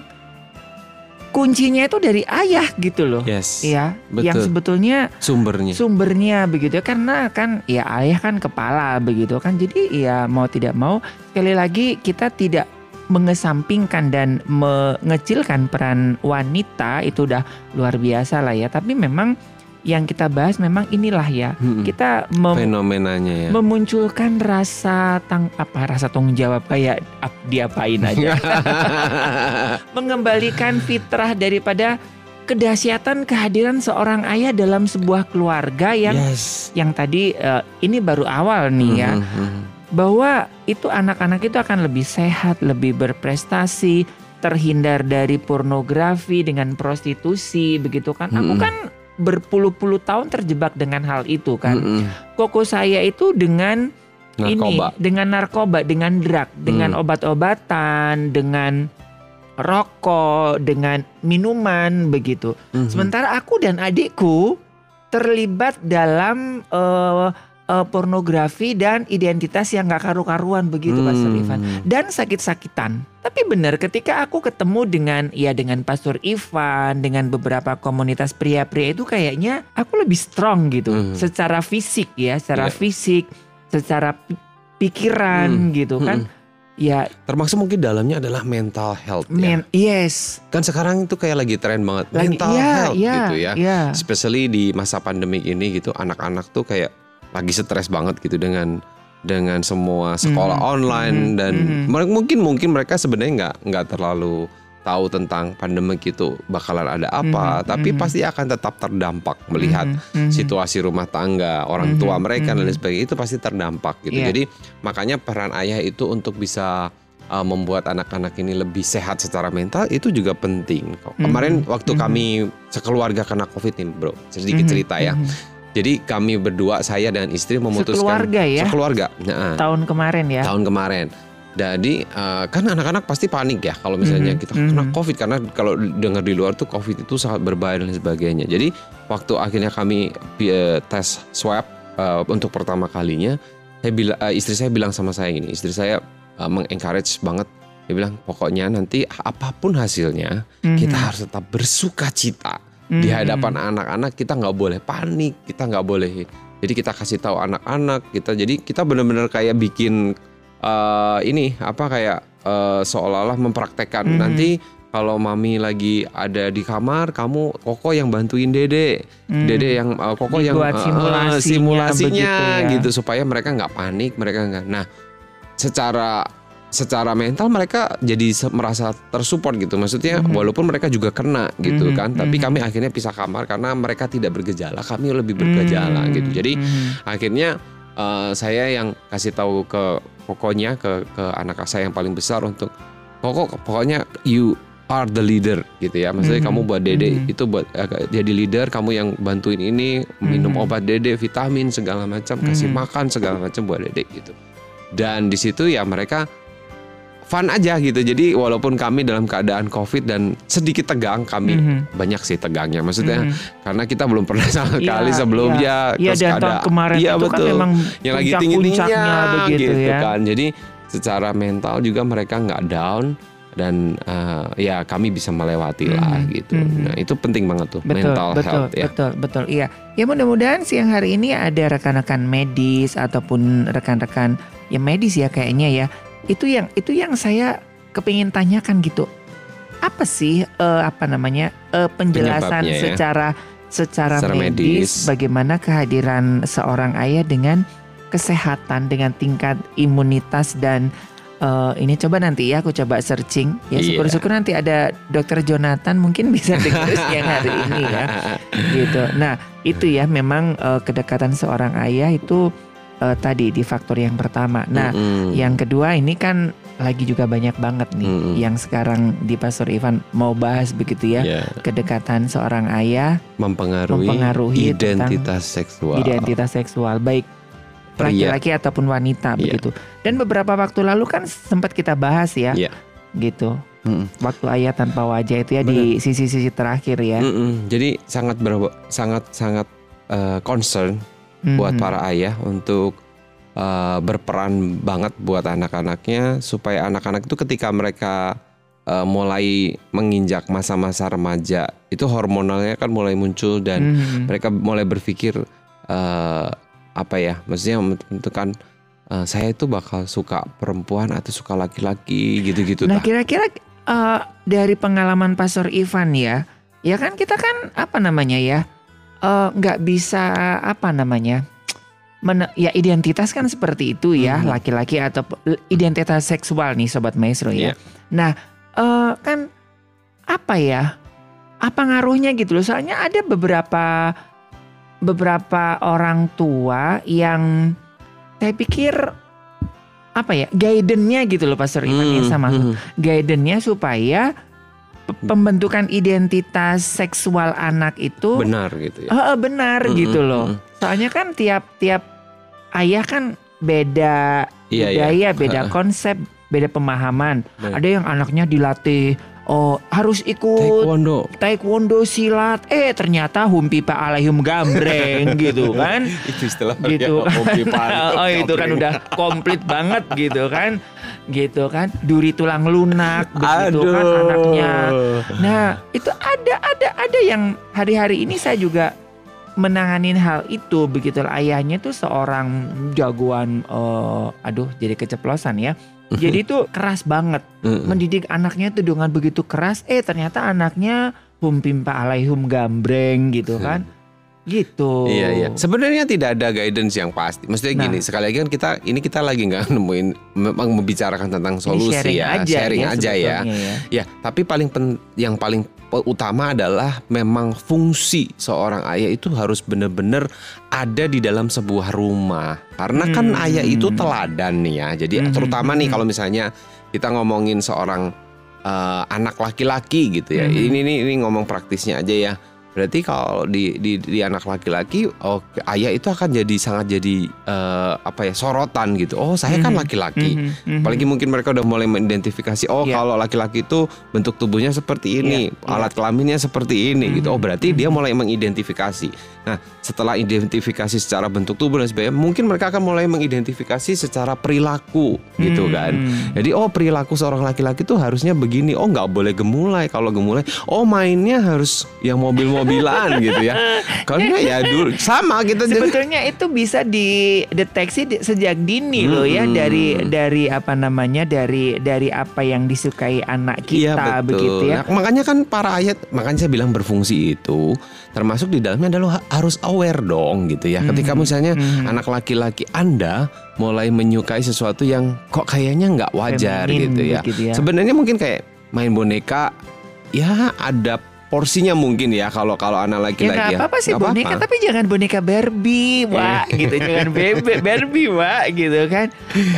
kuncinya itu dari ayah gitu loh. Yes. Iya, yang betul. sebetulnya Sumbernya. sumbernya begitu ya. karena kan ya ayah kan kepala begitu kan jadi ya mau tidak mau sekali lagi kita tidak mengesampingkan dan mengecilkan peran wanita itu udah luar biasa lah ya tapi memang yang kita bahas memang inilah ya Mm-mm. kita mem- fenomenanya ya. memunculkan rasa tang apa rasa tanggung jawab kayak ap, diapain aja mengembalikan fitrah daripada kedahsyatan kehadiran seorang ayah dalam sebuah keluarga yang yes. yang tadi eh, ini baru awal nih ya Mhm, mhm. bahwa itu anak-anak itu akan lebih sehat, lebih berprestasi, terhindar dari pornografi dengan prostitusi begitu kan. Aku Mm-mm. kan berpuluh-puluh tahun terjebak dengan hal itu kan. Mm-mm. Koko saya itu dengan Narkoba. ini dengan narkoba, dengan drug, dengan Hmm. obat-obatan, dengan rokok, dengan minuman begitu. Mhm. Sementara aku dan adikku terlibat dalam eh, eh, pornografi dan identitas yang gak karu-karuan begitu Pastor Hmm. Ivan dan sakit-sakitan. Tapi benar ketika aku ketemu dengan ya dengan Pastor Ivan, dengan beberapa komunitas pria-pria itu kayaknya aku lebih strong gitu Hmm. secara fisik ya, secara Iya. fisik, secara pi- pikiran Hmm. gitu kan. Mhm. ya Termasuk mungkin dalamnya adalah mental health ya. men yes Kan sekarang itu kayak lagi tren banget lagi mental ya health ya gitu ya. ya Especially di masa pandemik ini gitu, anak-anak tuh kayak lagi stres banget gitu dengan dengan semua sekolah Mhm, online mhm, dan mereka mungkin mungkin mereka sebenarnya nggak nggak terlalu tahu tentang pandemik itu bakalan ada apa, Mhm, tapi mhm. pasti akan tetap terdampak melihat Mhm, mhm. situasi rumah tangga orang tua Mhm, mereka dan lain sebagainya itu pasti terdampak gitu. Iya. Jadi makanya peran ayah itu untuk bisa uh, membuat anak-anak ini lebih sehat secara mental itu juga penting. Kemarin Mhm, waktu mhm. kami sekeluarga kena covid nih bro, sedikit Mhm, cerita ya. mhm. Jadi kami berdua saya dan istri memutuskan Sekeluarga ya? Sekeluarga. Nah, tahun kemarin ya tahun kemarin. Jadi uh, kan anak-anak pasti panik ya kalau misalnya Mhm, kita kena mhm. COVID karena kalau dengar di luar tuh COVID itu sangat berbahaya dan sebagainya. Jadi waktu akhirnya kami uh, tes swab uh, untuk pertama kalinya, saya bilang uh, istri saya bilang sama saya gini, istri saya uh, mengencourage banget. Dia bilang pokoknya nanti apa pun hasilnya Mhm. kita harus tetap bersuka cita di Mhm. hadapan anak-anak kita nggak boleh panik kita nggak boleh jadi kita kasih tahu anak-anak kita jadi kita benar-benar kayak bikin eh, ini apa kayak eh, seolah-olah mempraktekkan Mhm. nanti kalau mami lagi ada di kamar kamu koko yang bantuin dede Mhm. dede yang eh, koko yang Dibuat eh, simulasinya simulasinya begitu ya. gitu supaya mereka nggak panik mereka nggak nah secara secara mental mereka jadi merasa tersupport gitu maksudnya Mhm. walaupun mereka juga kena gitu Mhm, kan tapi mhm. kami akhirnya pisah kamar karena mereka tidak bergejala kami lebih bergejala Mhm, gitu jadi mhm. akhirnya eh, saya yang kasih tahu ke pokoknya ke ke anak saya yang paling besar untuk pokok pokoknya you are the leader gitu ya maksudnya Mhm, kamu buat dede mhm. itu buat eh, jadi leader kamu yang bantuin ini minum Mhm. obat dede vitamin segala macam kasih Mhm. makan segala macam buat dede gitu dan di situ ya mereka fun aja gitu jadi walaupun kami dalam keadaan covid dan sedikit tegang kami Mhm. banyak sih tegangnya maksudnya Mhm. karena kita belum pernah sama Iya, sekali sebelumnya Iya terus dan tahun ada- kemarin iya, itu kan betul. memang yang lagi puncak-puncaknya tinggi-tingginya begitu gitu ya. kan. Jadi secara mental juga mereka nggak down dan eh, ya kami bisa melewati lah Mhm, gitu. mhm. Nah itu penting banget tuh Betul, mental betul, health ya. betul, betul. Iya. Ya mudah-mudahan siang hari ini ada rekan-rekan medis ataupun rekan-rekan ya medis ya kayaknya ya. Itu yang itu yang saya kepingin tanyakan gitu. Apa sih eh, apa namanya eh, penjelasan ya. secara secara, Secara medis, medis. bagaimana kehadiran seorang ayah dengan kesehatan dengan tingkat imunitas dan eh, ini coba nanti ya aku coba searching ya Iya. syukur-syukur nanti ada dokter Jonathan mungkin bisa dengar siang hari ini ya gitu. Nah itu ya memang eh, kedekatan seorang ayah itu eh, tadi di faktor yang pertama. Nah Mm-mm. yang kedua ini kan lagi juga banyak banget nih Mm-mm. yang sekarang di Pastor Ivan mau bahas begitu ya Ya, kedekatan seorang ayah mempengaruhi, Mempengaruhi identitas seksual. identitas seksual baik Pria. laki-laki ataupun wanita Iya. begitu. Dan beberapa waktu lalu kan sempat kita bahas ya. Iya. Gitu. Mm-mm. Waktu ayah tanpa wajah itu ya di sisi-sisi terakhir ya. Mm-mm. Jadi sangat ber- sangat sangat eh, concern buat Mhm. para ayah untuk uh, berperan banget buat anak-anaknya supaya anak-anak itu ketika mereka uh, mulai menginjak masa-masa remaja itu hormonalnya kan mulai muncul dan Mhm. mereka mulai berpikir uh, apa ya maksudnya menentukan uh, saya itu bakal suka perempuan atau suka laki-laki gitu-gitu Nah kira-kira eh, dari pengalaman Pastor Ivan ya, ya kan kita kan apa namanya ya eh, nggak bisa apa namanya, men- ya identitas kan seperti itu ya Mhm. laki-laki atau pe- identitas seksual nih sobat maestro ya. Iya. Nah eh, kan apa ya, apa ngaruhnya gitu loh? Soalnya ada beberapa beberapa orang tua yang saya pikir apa ya guidance-nya gitu loh Pastor Ivan ya Hmm, sama hmm. guidance-nya supaya pembentukan identitas seksual anak itu benar gitu ya. Eh, benar Mm, gitu mm, loh. mm. Soalnya kan tiap-tiap ayah kan beda Iya, iya. budaya, beda Heeh. konsep, beda pemahaman. Benar. Ada yang anaknya dilatih oh harus ikut Taekwondo taekwondo silat. Eh ternyata humpi Pak Alaihum gambreng gitu kan. itu istilah gitu. ya, pantuk, oh itu kan udah komplit banget gitu kan. Gitu kan. Duri tulang lunak begitu kan Aduh. anaknya. Nah, itu ada ada ada yang hari-hari ini saya juga menanganin hal itu begitu. Ayahnya tuh seorang jagoan eh, aduh jadi keceplosan ya. Jadi itu keras banget. Mendidik anaknya tuh dengan begitu keras eh ternyata anaknya hum pimpa alaihum gambreng gitu kan gitu Iya iya. Sebenarnya tidak ada guidance yang pasti. Maksudnya gini, Nah. sekali lagi kan kita ini kita lagi nggak nemuin memang membicarakan tentang Ini solusi sharing ya, aja sharing ya aja ya. ya. Ya, tapi paling pen- yang paling utama adalah memang fungsi seorang ayah itu harus benar-benar ada di dalam sebuah rumah. Karena kan Hmm. ayah itu teladan nih ya. Jadi Hmm, terutama nih hmm. kalau misalnya kita ngomongin seorang eh, anak laki-laki gitu ya. Hmm. Ini nih ini ngomong praktisnya aja ya. Berarti kalau di, di di anak laki-laki, oh ayah itu akan jadi sangat jadi eh, apa ya sorotan gitu. Oh saya kan Mhm. laki-laki. Mhm, mhm. Apalagi mungkin mereka udah mulai mengidentifikasi, oh Iya. kalau laki-laki itu bentuk tubuhnya seperti ini, Iya, iya. alat kelaminnya seperti ini gitu. Oh Mhm, berarti dia mhm. mulai mengidentifikasi. Nah setelah identifikasi secara bentuk tubuh dan sebagainya, mungkin mereka akan mulai mengidentifikasi secara perilaku gitu Hmm, kan. hmm. Jadi oh perilaku seorang laki-laki tuh harusnya begini. Oh nggak boleh gemulai. Kalau gemulai, oh mainnya harus yang mobil-mobilan gitu ya. Karena ya dulu sama kita Sebetulnya itu bisa dideteksi di- sejak dini loh ya Mm-mm. dari dari apa namanya dari dari apa yang disukai anak Iya kita betul. begitu ya. Nah, makanya kan para ayat, makanya saya bilang berfungsi itu termasuk di dalamnya adalah ha- harus aware dong gitu ya. Ketika Mhm, misalnya mhm. anak laki-laki Anda mulai menyukai sesuatu yang kok kayaknya nggak wajar Feminin gitu ya. begitu ya. Sebenarnya mungkin kayak main boneka ya ada porsinya mungkin ya kalau kalau anak Ya laki-laki nggak apa-apa sih Nggak boneka apa-apa. tapi jangan boneka Barbie, wah gitu jangan bebek Barbie, wah gitu kan,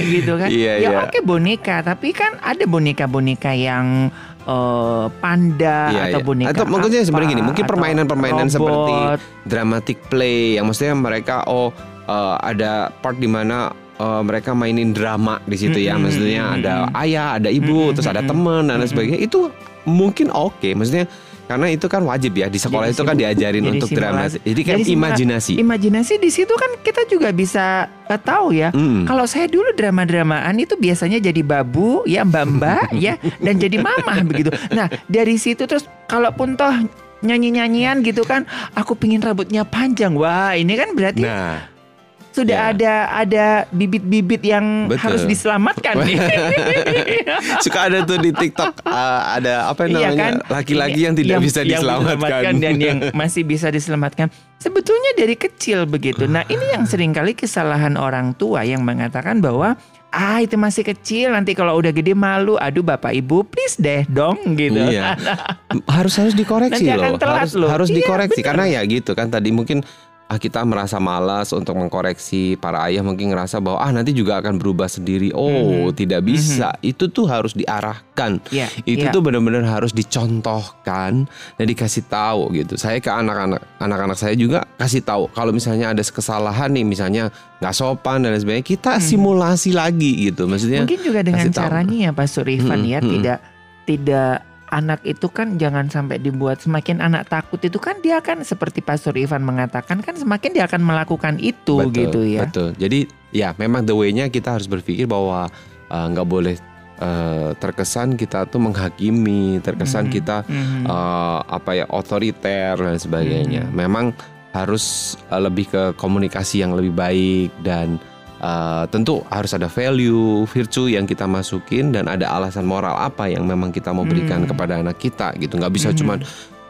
gitu kan. Iya, ya iya. oke boneka, tapi kan ada boneka-boneka yang eh, panda Iya, atau iya. boneka Atau maksudnya apa, sebenarnya gini, mungkin permainan-permainan seperti dramatic play yang maksudnya mereka oh eh, ada part di mana eh, mereka mainin drama di situ ya Mm-mm, maksudnya mm-mm. ada ayah ada ibu Mm-mm, terus ada teman dan lain sebagainya itu mungkin oke maksudnya karena itu kan wajib ya di sekolah Jadi itu kan diajarin jadi untuk drama jadi kan Jadi imajinasi Imajinasi di situ kan kita juga bisa eh, tahu ya. Mm. Kalau saya dulu drama-dramaan itu biasanya jadi babu, ya mbak-mbak, ya, dan jadi mamah begitu. Nah dari situ terus kalaupun toh nyanyi-nyanyian gitu kan, aku pingin rambutnya panjang. Wah ini kan berarti nah sudah ya. ada ada bibit-bibit yang Betul. harus diselamatkan nih. suka ada tuh di TikTok eh, ada apa Iya namanya kan? laki-laki yang tidak bisa yang diselamatkan dan yang masih bisa diselamatkan. Sebetulnya dari kecil begitu. Nah ini yang sering kali kesalahan orang tua yang mengatakan bahwa ah itu masih kecil nanti kalau udah gede malu. Aduh bapak ibu please deh dong gitu. Iya. harus harus dikoreksi Nanti akan loh. telat harus loh. harus Iya, dikoreksi bener. karena ya gitu kan tadi mungkin ah, kita merasa malas untuk mengkoreksi para ayah mungkin ngerasa bahwa ah nanti juga akan berubah sendiri. Oh, Mhm. tidak bisa. Itu tuh harus diarahkan. Iya, Itu iya. tuh benar-benar harus dicontohkan dan dikasih tahu gitu. Saya ke anak-anak anak-anak saya juga kasih tahu kalau misalnya ada kesalahan nih misalnya nggak sopan dan sebagainya, kita Hmm. simulasi lagi gitu. Maksudnya Mungkin juga dengan kasih tahu. caranya ya Pak Surifan Mm-mm, ya mm-mm. tidak tidak anak itu kan jangan sampai dibuat semakin anak takut itu kan dia akan seperti Pak Surifan mengatakan kan semakin dia akan melakukan itu Betul, gitu ya. Betul. Jadi ya memang the way-nya kita harus berpikir bahwa uh, nggak boleh uh, terkesan kita tuh menghakimi, terkesan Mhm, kita mhm. uh, apa ya otoriter dan sebagainya. Mhm. Memang harus uh, lebih ke komunikasi yang lebih baik dan uh, tentu harus ada value, virtue yang kita masukin dan ada alasan moral apa yang memang kita mau berikan Hmm. kepada anak kita gitu. Nggak bisa Mhm. cuman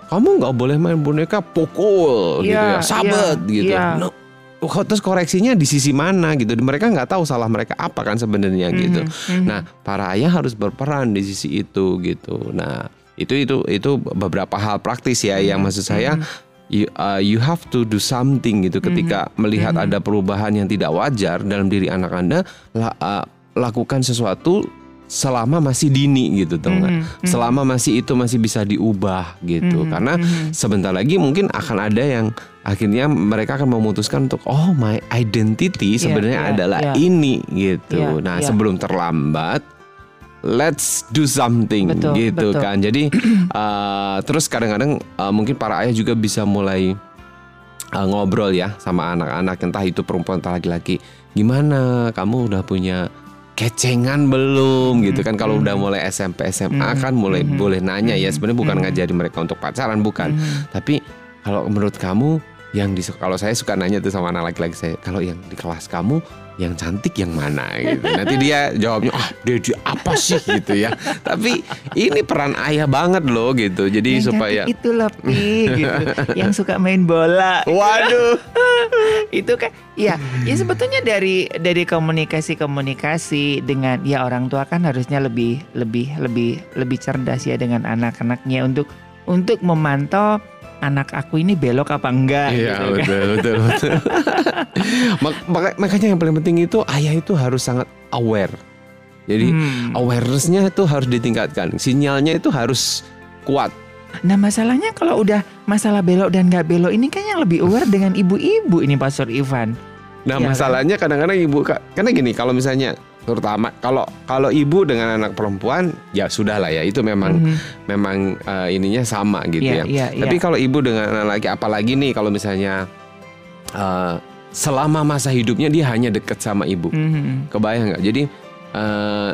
kamu nggak boleh main boneka pukul gitu Iya, ya, sabet iya, gitu. iya. No, kok terus koreksinya di sisi mana gitu? Mereka nggak tahu salah mereka apa kan sebenarnya gitu. Mhm, mhm. Nah, para ayah harus berperan di sisi itu gitu. Nah, itu itu itu beberapa hal praktis ya yang Mhm, maksud saya mhm. You, uh, you have to do something gitu ketika melihat mhm. ada perubahan yang tidak wajar dalam diri anak Anda la- uh, lakukan sesuatu selama masih dini gitu nggak? Mhm, mhm. Selama masih itu masih bisa diubah gitu. Mhm, Karena mhm. sebentar lagi mungkin akan ada yang akhirnya mereka akan memutuskan untuk oh my identity sebenarnya iya, adalah iya. ini gitu. Iya, nah, iya. sebelum terlambat let's do something Betul, gitu betul. kan. Jadi uh, terus kadang-kadang uh, mungkin para ayah juga bisa mulai uh, ngobrol ya sama anak-anak entah itu perempuan entah laki-laki. Gimana? Kamu udah punya kecengan belum? Gitu kan. Kalau udah mulai SMP SMA kan mulai boleh nanya ya. Sebenarnya bukan ngajarin mereka untuk pacaran bukan. Tapi kalau menurut kamu yang di kalau saya suka nanya tuh sama anak laki-laki saya, kalau yang di kelas kamu yang cantik yang mana gitu. Nanti dia jawabnya, ah Dedi apa sih gitu ya. Tapi ini peran ayah banget loh gitu. Jadi yang supaya itu lebih gitu. yang suka main bola. Waduh. itu kan ya ya sebetulnya dari dari komunikasi-komunikasi dengan ya orang tua kan harusnya lebih lebih lebih lebih cerdas ya dengan anak-anaknya untuk untuk memantau anak aku ini belok apa enggak Iya gitu kan. betul betul betul. Mak- maka- makanya yang paling penting itu ayah itu harus sangat aware. Jadi Hmm. awarenessnya itu harus ditingkatkan. Sinyalnya itu harus kuat. Nah masalahnya kalau udah masalah belok dan nggak belok ini kan yang lebih aware dengan ibu-ibu ini Pastor Ivan. Nah kan? masalahnya kadang-kadang ibu karena gini kalau misalnya terutama kalau kalau ibu dengan anak perempuan ya sudah lah ya itu memang Mhm. memang eh, ininya sama gitu Iya, ya. iya, iya. Tapi kalau ibu dengan anak laki apalagi nih kalau misalnya eh, selama masa hidupnya dia hanya dekat sama ibu. Mhm. Kebayang nggak? Jadi eh,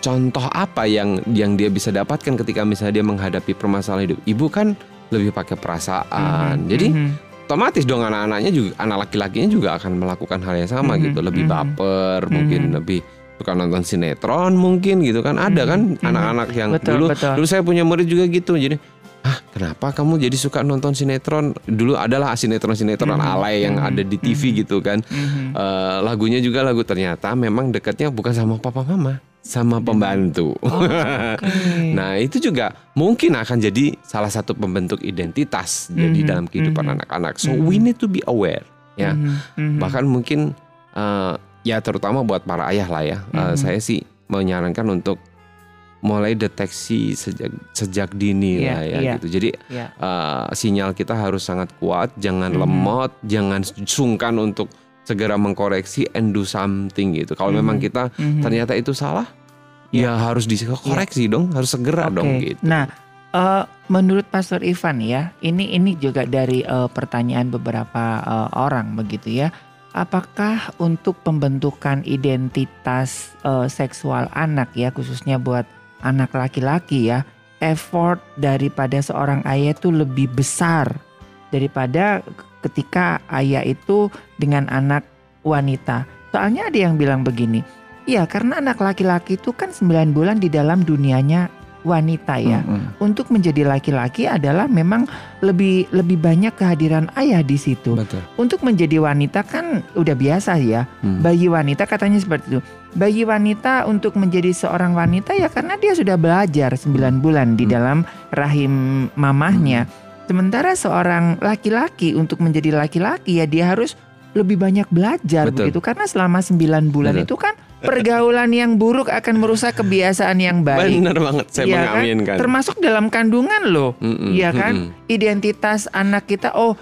contoh apa yang yang dia bisa dapatkan ketika misalnya dia menghadapi permasalahan hidup? Ibu kan lebih pakai perasaan. Mhm. Jadi Mhm. otomatis dong anak-anaknya juga anak laki-lakinya juga akan melakukan hal yang sama Mhm, gitu, lebih mhm. baper, mungkin Mhm. lebih suka nonton sinetron mungkin gitu kan. Ada Mhm, kan mhm. anak-anak yang Betul, dulu betul. dulu saya punya murid juga gitu. Jadi Ah, kenapa kamu jadi suka nonton sinetron? Dulu adalah sinetron-sinetron Mhm, alay yang mhm, ada di TV mhm. gitu kan. Mhm. Eh, lagunya juga lagu ternyata memang dekatnya bukan sama papa mama, sama pembantu. Oh, Oke. nah itu juga mungkin akan jadi salah satu pembentuk identitas jadi Mhm, dalam kehidupan anak-anak. So Mhm. we need to be aware ya. Mhm, mhm. Bahkan mungkin eh, ya terutama buat para ayah lah ya. Eh, Mhm. saya sih menyarankan untuk mulai deteksi sejak sejak dini Iya, lah ya iya. gitu. Jadi Ya. eh, sinyal kita harus sangat kuat, jangan Mhm. lemot, jangan sungkan untuk segera mengkoreksi and do something gitu. Kalau Mhm. memang kita Mhm. ternyata itu salah, Ya. ya harus dikoreksi dong, harus segera Oke. dong gitu. Nah, eh, menurut Pastor Ivan ya, ini ini juga dari eh, pertanyaan beberapa eh, orang begitu ya. Apakah untuk pembentukan identitas eh, seksual anak ya, khususnya buat anak laki-laki ya, effort daripada seorang ayah itu lebih besar daripada ketika ayah itu dengan anak wanita. Soalnya ada yang bilang begini, Iya, karena anak laki-laki itu kan 9 bulan di dalam dunianya wanita ya. Mm-mm. Untuk menjadi laki-laki adalah memang lebih lebih banyak kehadiran ayah di situ. Betul. Untuk menjadi wanita kan udah biasa ya. Hmm. Bayi wanita katanya seperti itu. Bayi wanita untuk menjadi seorang wanita ya karena dia sudah belajar 9 bulan di Hmm. dalam rahim mamahnya. Sementara seorang laki-laki untuk menjadi laki-laki ya dia harus lebih banyak belajar Betul. begitu karena selama 9 bulan Betul. itu kan pergaulan yang buruk akan merusak kebiasaan yang baik. Benar banget, saya kan? mengaminkan. Termasuk dalam kandungan loh. Iya kan? mm-mm. Identitas anak kita oh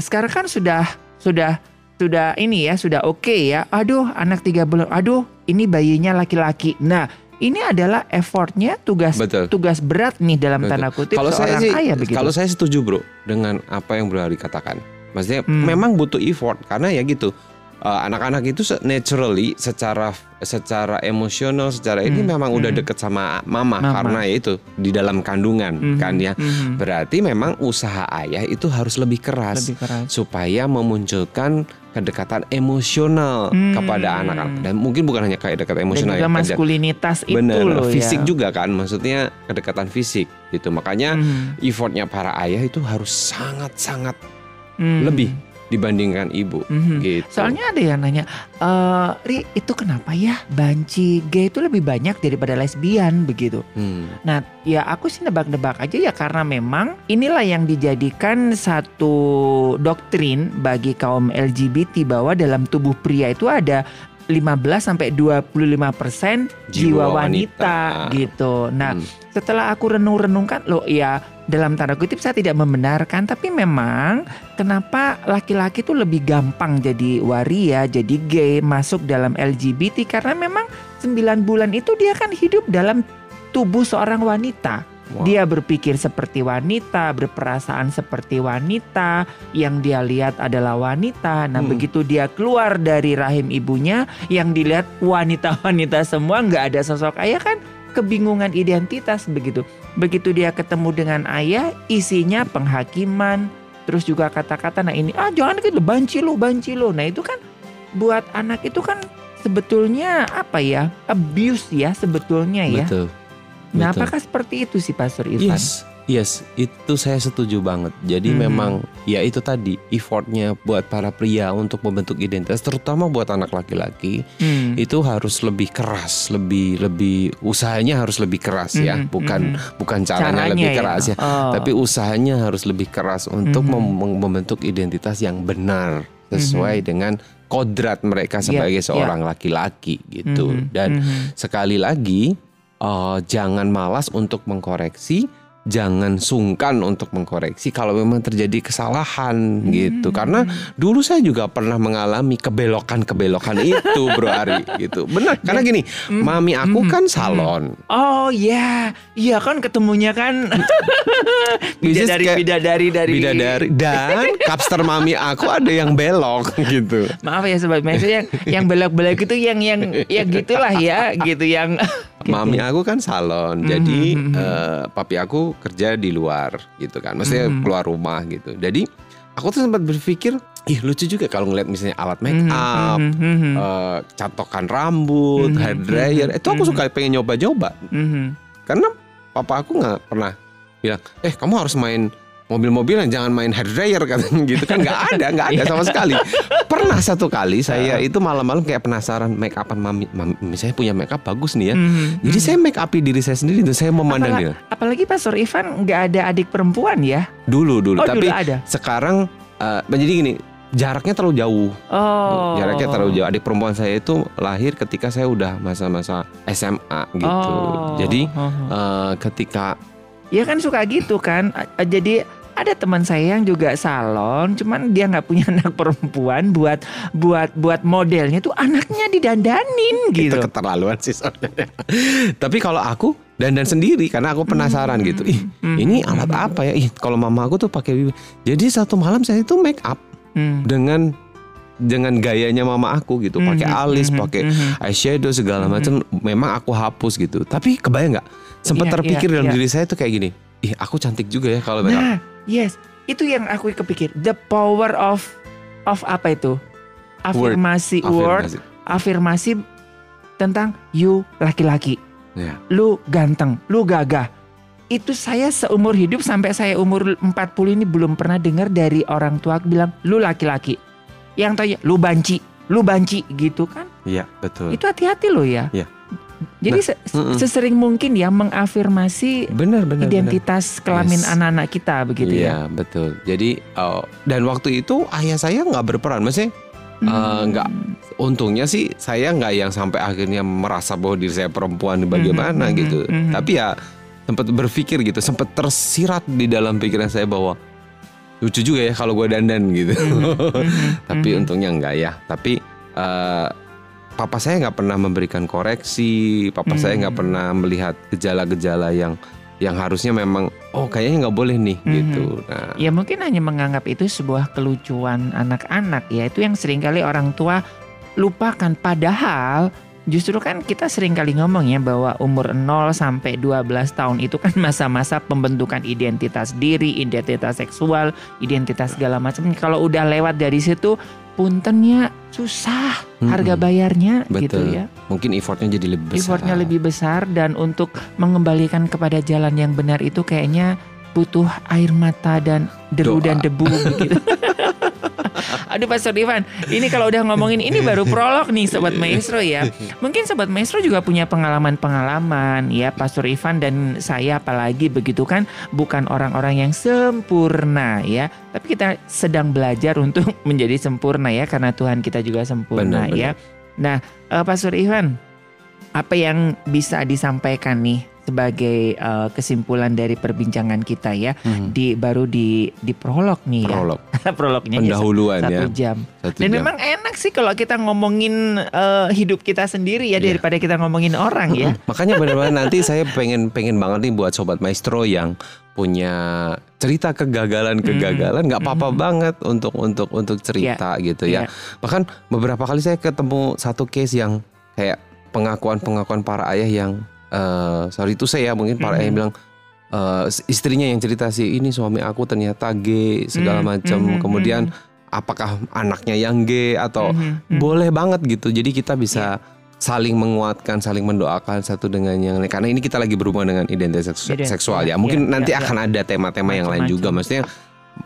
sekarang kan sudah sudah sudah ini ya, sudah oke ya. Aduh, anak tiga bulan. Aduh, ini bayinya laki-laki. Nah, ini adalah effortnya tugas Betul. tugas berat nih dalam Betul. tanda kutip Kalau saya seorang sih, ayah begitu. kalau saya setuju bro dengan apa yang bro katakan. Maksudnya Hmm. memang butuh effort karena ya gitu. Eh, anak-anak itu se- naturally secara secara emosional secara ini Hmm, memang udah hmm. deket sama mama, Mama. karena ya itu di dalam kandungan Mhm, kan ya. mhm. Berarti memang usaha ayah itu harus lebih keras lebih keras. supaya memunculkan kedekatan emosional Hmm. kepada anak-anak dan mungkin bukan hanya kayak dekat Dan emosional juga ya, maskulinitas itu bener loh fisik ya. juga kan maksudnya kedekatan fisik gitu makanya Mhm, effortnya para ayah itu harus sangat-sangat mhm. lebih dibandingkan ibu Mhm. gitu Soalnya ada yang nanya, eh Ri itu kenapa ya banci gay itu lebih banyak daripada lesbian begitu? Hmm, Nah, ya aku sih nebak-nebak aja ya karena memang inilah yang dijadikan satu doktrin bagi kaum LGBT bahwa dalam tubuh pria itu ada 15 sampai 25 persen jiwa Jiwa wanita, wanita. gitu. Nah, hmm. setelah aku renung-renungkan loh ya dalam tanda kutip saya tidak membenarkan tapi memang kenapa laki-laki tuh lebih gampang jadi waria jadi gay masuk dalam LGBT karena memang 9 bulan itu dia kan hidup dalam tubuh seorang wanita Wow. dia berpikir seperti wanita berperasaan seperti wanita yang dia lihat adalah wanita nah Hmm. begitu dia keluar dari rahim ibunya yang dilihat wanita-wanita semua nggak ada sosok ayah kan kebingungan identitas begitu. Begitu dia ketemu dengan ayah, isinya penghakiman, terus juga kata-kata nah ini ah jangan gitu banci lo banci lo nah itu kan buat anak itu kan sebetulnya apa ya abuse ya sebetulnya ya Betul. Nah betul. apakah seperti itu sih Pastor Ivan Yes, yes, itu saya setuju banget. Jadi Mhm. memang ya itu tadi effortnya buat para pria untuk membentuk identitas, terutama buat anak laki-laki Hmm. itu harus lebih keras, lebih lebih usahanya harus lebih keras ya, Mhm, bukan mhm. bukan caranya, lebih keras ya, Oh. tapi usahanya harus lebih keras untuk mem- membentuk identitas yang benar sesuai dengan kodrat mereka Ya, sebagai ya. seorang laki-laki gitu. Mhm, Dan mhm. sekali lagi eh, jangan malas untuk mengkoreksi jangan sungkan untuk mengkoreksi kalau memang terjadi kesalahan gitu. Karena dulu saya juga pernah mengalami kebelokan-kebelokan itu Bro Ari gitu. Benar karena gini mami aku mm, kan salon. Oh ya, iya kan ketemunya kan. Is bidadari kayak bidadari dari bidadari. Dan kapster mami aku ada yang belok gitu. Maaf ya sobat maksudnya yang yang belok-belok itu yang yang ya gitulah ya gitu yang gitu. Mami aku kan salon, Mhm, jadi mhm. eh, papi aku kerja di luar gitu kan, maksudnya Mhm. keluar rumah gitu. Jadi aku tuh sempat berpikir, ih lucu juga kalau ngeliat misalnya alat make up, mhm, mhm, eh, catokan rambut, Mhm, hair dryer, itu aku suka pengen nyoba-nyoba mhm. karena papa aku nggak pernah bilang, eh kamu harus main mobil-mobilan jangan main hair dryer katanya gitu kan nggak ada nggak ada sama sekali pernah satu kali saya itu malam-malam kayak penasaran make upan mami, mami misalnya punya make up bagus nih ya Mhm, jadi mhm. saya make upi diri saya sendiri dan saya memandang Apala- dia apalagi Pastor Ivan nggak ada adik perempuan ya? dulu dulu Oh tapi dulu ada. sekarang eh, menjadi gini jaraknya terlalu jauh Oh. jaraknya terlalu jauh adik perempuan saya itu lahir ketika saya udah masa-masa SMA gitu Oh. jadi Oh. eh, ketika Ya kan suka gitu kan. Jadi ada teman saya yang juga salon, cuman dia nggak punya anak perempuan buat buat buat modelnya tuh anaknya didandanin itu gitu. keterlaluan sih sebenarnya. tapi kalau aku dandan sendiri karena aku penasaran gitu. Ih Hmm. ini alat apa ya? Ih kalau mama aku tuh pakai bibir. Jadi satu malam saya itu make up Hmm. dengan dengan gayanya mama aku gitu. Pakai Mhm, alis pakai eyeshadow segala macam. Memang aku hapus gitu. Tapi kebayang nggak? Sempat Iya, terpikir iya, dalam iya. diri saya tuh kayak gini. Ih aku cantik juga ya kalau Nah, yes, itu yang aku kepikir. The power of of apa itu? Afirmasi word, Afirmasi. afirmasi tentang you laki-laki, Ya. lu ganteng, lu gagah. Itu saya seumur hidup sampai saya umur 40 ini belum pernah dengar dari orang tua bilang lu laki-laki. Yang tanya lu banci, lu banci gitu kan. Iya betul Itu hati-hati loh ya. Iya. Jadi Nah, se- mm-mm. sesering mungkin ya mengafirmasi benar benar. identitas kelamin Yes. anak-anak kita begitu ya. Iya betul. Jadi oh, dan waktu itu ayah saya nggak berperan, maksudnya Hmm. Eh, nggak. untungnya sih saya nggak yang sampai akhirnya merasa bahwa diri saya perempuan bagaimana Mhm, gitu. mhm. Tapi ya sempat berpikir gitu, sempat tersirat di dalam pikiran saya bahwa lucu juga ya kalau gue dandan gitu. Tapi untungnya enggak ya. Tapi eh, papa saya nggak pernah memberikan koreksi, papa saya nggak Hmm. pernah melihat gejala-gejala yang yang harusnya memang oh kayaknya nggak boleh nih Mhm. gitu. Nah, Ya mungkin hanya menganggap itu sebuah kelucuan anak-anak ya itu yang sering kali orang tua lupakan padahal justru kan kita sering kali ngomong ya bahwa umur 0 sampai 12 tahun itu kan masa-masa pembentukan identitas diri, identitas seksual, identitas segala macam. Kalau udah lewat dari situ puntennya susah harga bayarnya gitu Betul. ya. mungkin effortnya jadi lebih besar. Effortnya lebih besar dan untuk mengembalikan kepada jalan yang benar itu kayaknya butuh air mata dan deru Doa. dan debu gitu. Aduh Pastor Ivan, ini kalau udah ngomongin ini baru prolog nih Sobat Maestro ya. Mungkin Sobat Maestro juga punya pengalaman-pengalaman ya Pastor Ivan dan saya apalagi begitu kan bukan orang-orang yang sempurna ya. Tapi kita sedang belajar untuk menjadi sempurna ya karena Tuhan kita juga sempurna Benar, ya. Nah eh, Pastor Ivan, apa yang bisa disampaikan nih sebagai eh, kesimpulan dari perbincangan kita ya Hmm. di baru di di prolog nih Prolog, ya prolognya ya, pendahuluan satu ya. jam Satu dan jam. memang enak sih kalau kita ngomongin eh, hidup kita sendiri ya Iya. daripada kita ngomongin orang ya. Makanya benar-benar nanti saya pengen pengen banget nih buat sobat maestro yang punya cerita kegagalan-kegagalan nggak apa-apa Mhm. banget untuk untuk untuk cerita gitu ya. Iya. Bahkan beberapa kali saya ketemu satu case yang kayak pengakuan-pengakuan para ayah yang eh sorry itu saya mungkin para ayah Mhm. yang bilang eh, istrinya yang cerita sih ini suami aku ternyata gay segala Hmm, macam. mhm, Kemudian mhm. apakah anaknya yang gay atau Mhm, mhm. boleh banget gitu. Jadi kita bisa Iya. saling menguatkan, saling mendoakan satu dengan yang lain. Karena ini kita lagi berhubungan dengan identitas seksu- Identitas, seksual ya. ya, Mungkin ya, nanti ya, akan ada tema-tema yang lain juga. Maksudnya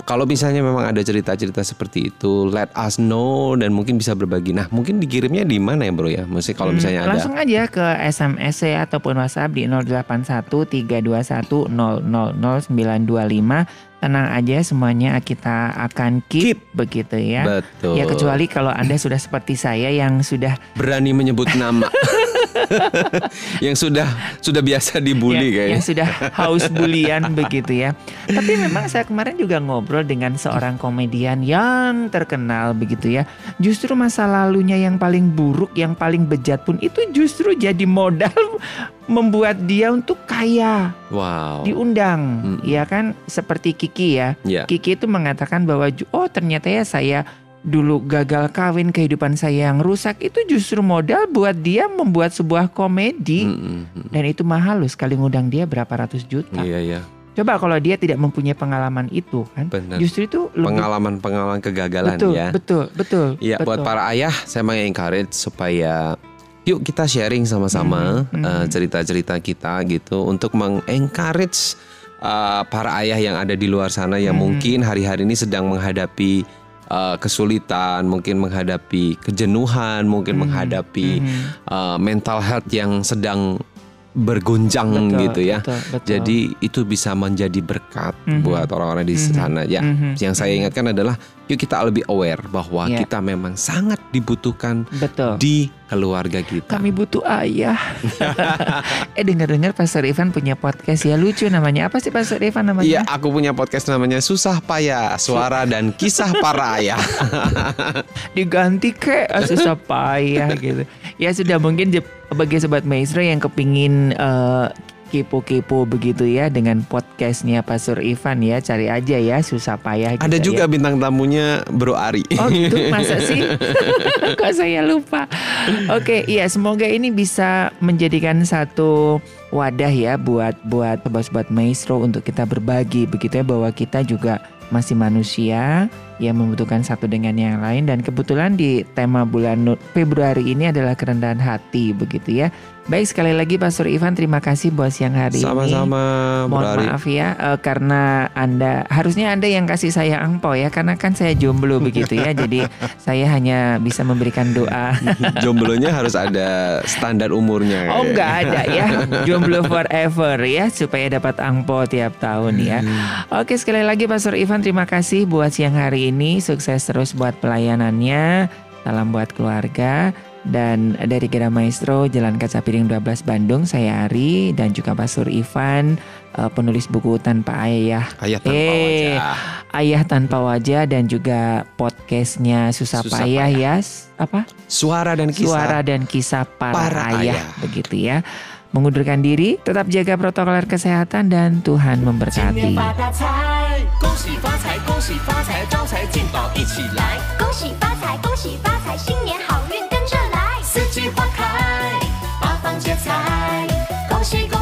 kalau misalnya memang ada cerita-cerita seperti itu, let us know dan mungkin bisa berbagi. Nah, mungkin dikirimnya di mana ya, Bro ya? Maksudnya kalau Hmm, misalnya ada langsung aja ke SMS ya ataupun WhatsApp di 081 321 000925. Tenang aja semuanya kita akan keep, begitu ya. betul Ya kecuali kalau Anda sudah seperti saya yang sudah berani menyebut nama. yang sudah sudah biasa dibully ya, kayaknya. yang sudah haus bulian begitu ya. Tapi memang saya kemarin juga ngobrol dengan seorang komedian yang terkenal begitu ya. Justru masa lalunya yang paling buruk, yang paling bejat pun itu justru jadi modal membuat dia untuk kaya, Wow. diundang, Mm. ya kan? Seperti Kiki ya. Ya. Kiki itu mengatakan bahwa oh ternyata ya saya dulu gagal kawin kehidupan saya yang rusak itu justru modal buat dia membuat sebuah komedi Mm, mm, mm. dan itu mahal loh sekali ngundang dia berapa ratus juta. Iya ya, Coba kalau dia tidak mempunyai pengalaman itu kan, benar. justru itu Pengalaman-pengalaman kegagalan betul, ya. betul, betul. Iya, buat para ayah saya mengencourage supaya yuk kita sharing sama-sama Mhm, mhm. eh, cerita-cerita kita gitu untuk mengencourage eh, para ayah yang ada di luar sana yang Mhm. mungkin hari-hari ini sedang menghadapi eh, kesulitan, mungkin menghadapi kejenuhan, mungkin Mhm, menghadapi mhm. eh, mental health yang sedang bergonjang Betul, gitu ya. betul, betul. Jadi itu bisa menjadi berkat Mhm. buat orang-orang di Mhm. sana ya. Mhm, Yang saya ingatkan adalah yuk kita lebih aware bahwa Ya. kita memang sangat dibutuhkan betul. di keluarga kita. Kami butuh ayah. eh dengar-dengar Pastor Ivan punya podcast ya lucu namanya. Apa sih Pastor Ivan namanya? Iya, aku punya podcast namanya Susah Payah, Suara dan Kisah Para Ayah. diganti ke ah, susah payah gitu. Ya sudah mungkin bagi sobat maestro yang kepingin eh, kepo-kepo begitu ya dengan podcastnya Pastor Ivan ya cari aja ya susah payah. Ada gitu juga ya. bintang tamunya Bro Ari. Oh gitu masa sih? Kok saya lupa. Oke, iya semoga ini bisa menjadikan satu wadah ya buat buat sobat-sobat maestro untuk kita berbagi begitu ya bahwa kita juga masih manusia yang membutuhkan satu dengan yang lain dan kebetulan di tema bulan Februari ini adalah kerendahan hati begitu ya. Baik sekali lagi Pastor Ivan terima kasih buat siang hari ini. Sama-sama Mohon Ari. maaf ya eh, karena Anda harusnya Anda yang kasih saya angpau ya karena kan saya jomblo begitu ya. Jadi saya hanya bisa memberikan doa. Jomblonya harus ada standar umurnya. Oh kayaknya. nggak ada ya. Jomblo forever ya supaya dapat angpau tiap tahun ya. Oke sekali lagi Pastor Ivan terima kasih buat siang hari ini. Sukses terus buat pelayanannya. Salam buat keluarga. Dan dari Gera Maestro Jalan Kaca Piring 12 Bandung saya Ari dan juga Pastor Ivan eh, penulis buku Tanpa Ayah Ayah tanpa Eh, wajah. Ayah Tanpa Wajah dan juga podcastnya Susah, Susah Payah Payah. ya S- apa Suara dan kisah. Suara dan Kisah Para, Para ayah, Ayah. begitu ya mengundurkan diri tetap jaga protokol kesehatan dan Tuhan 今 memberkati 年发大财，恭喜发财，恭喜发财，招财进宝 shake off.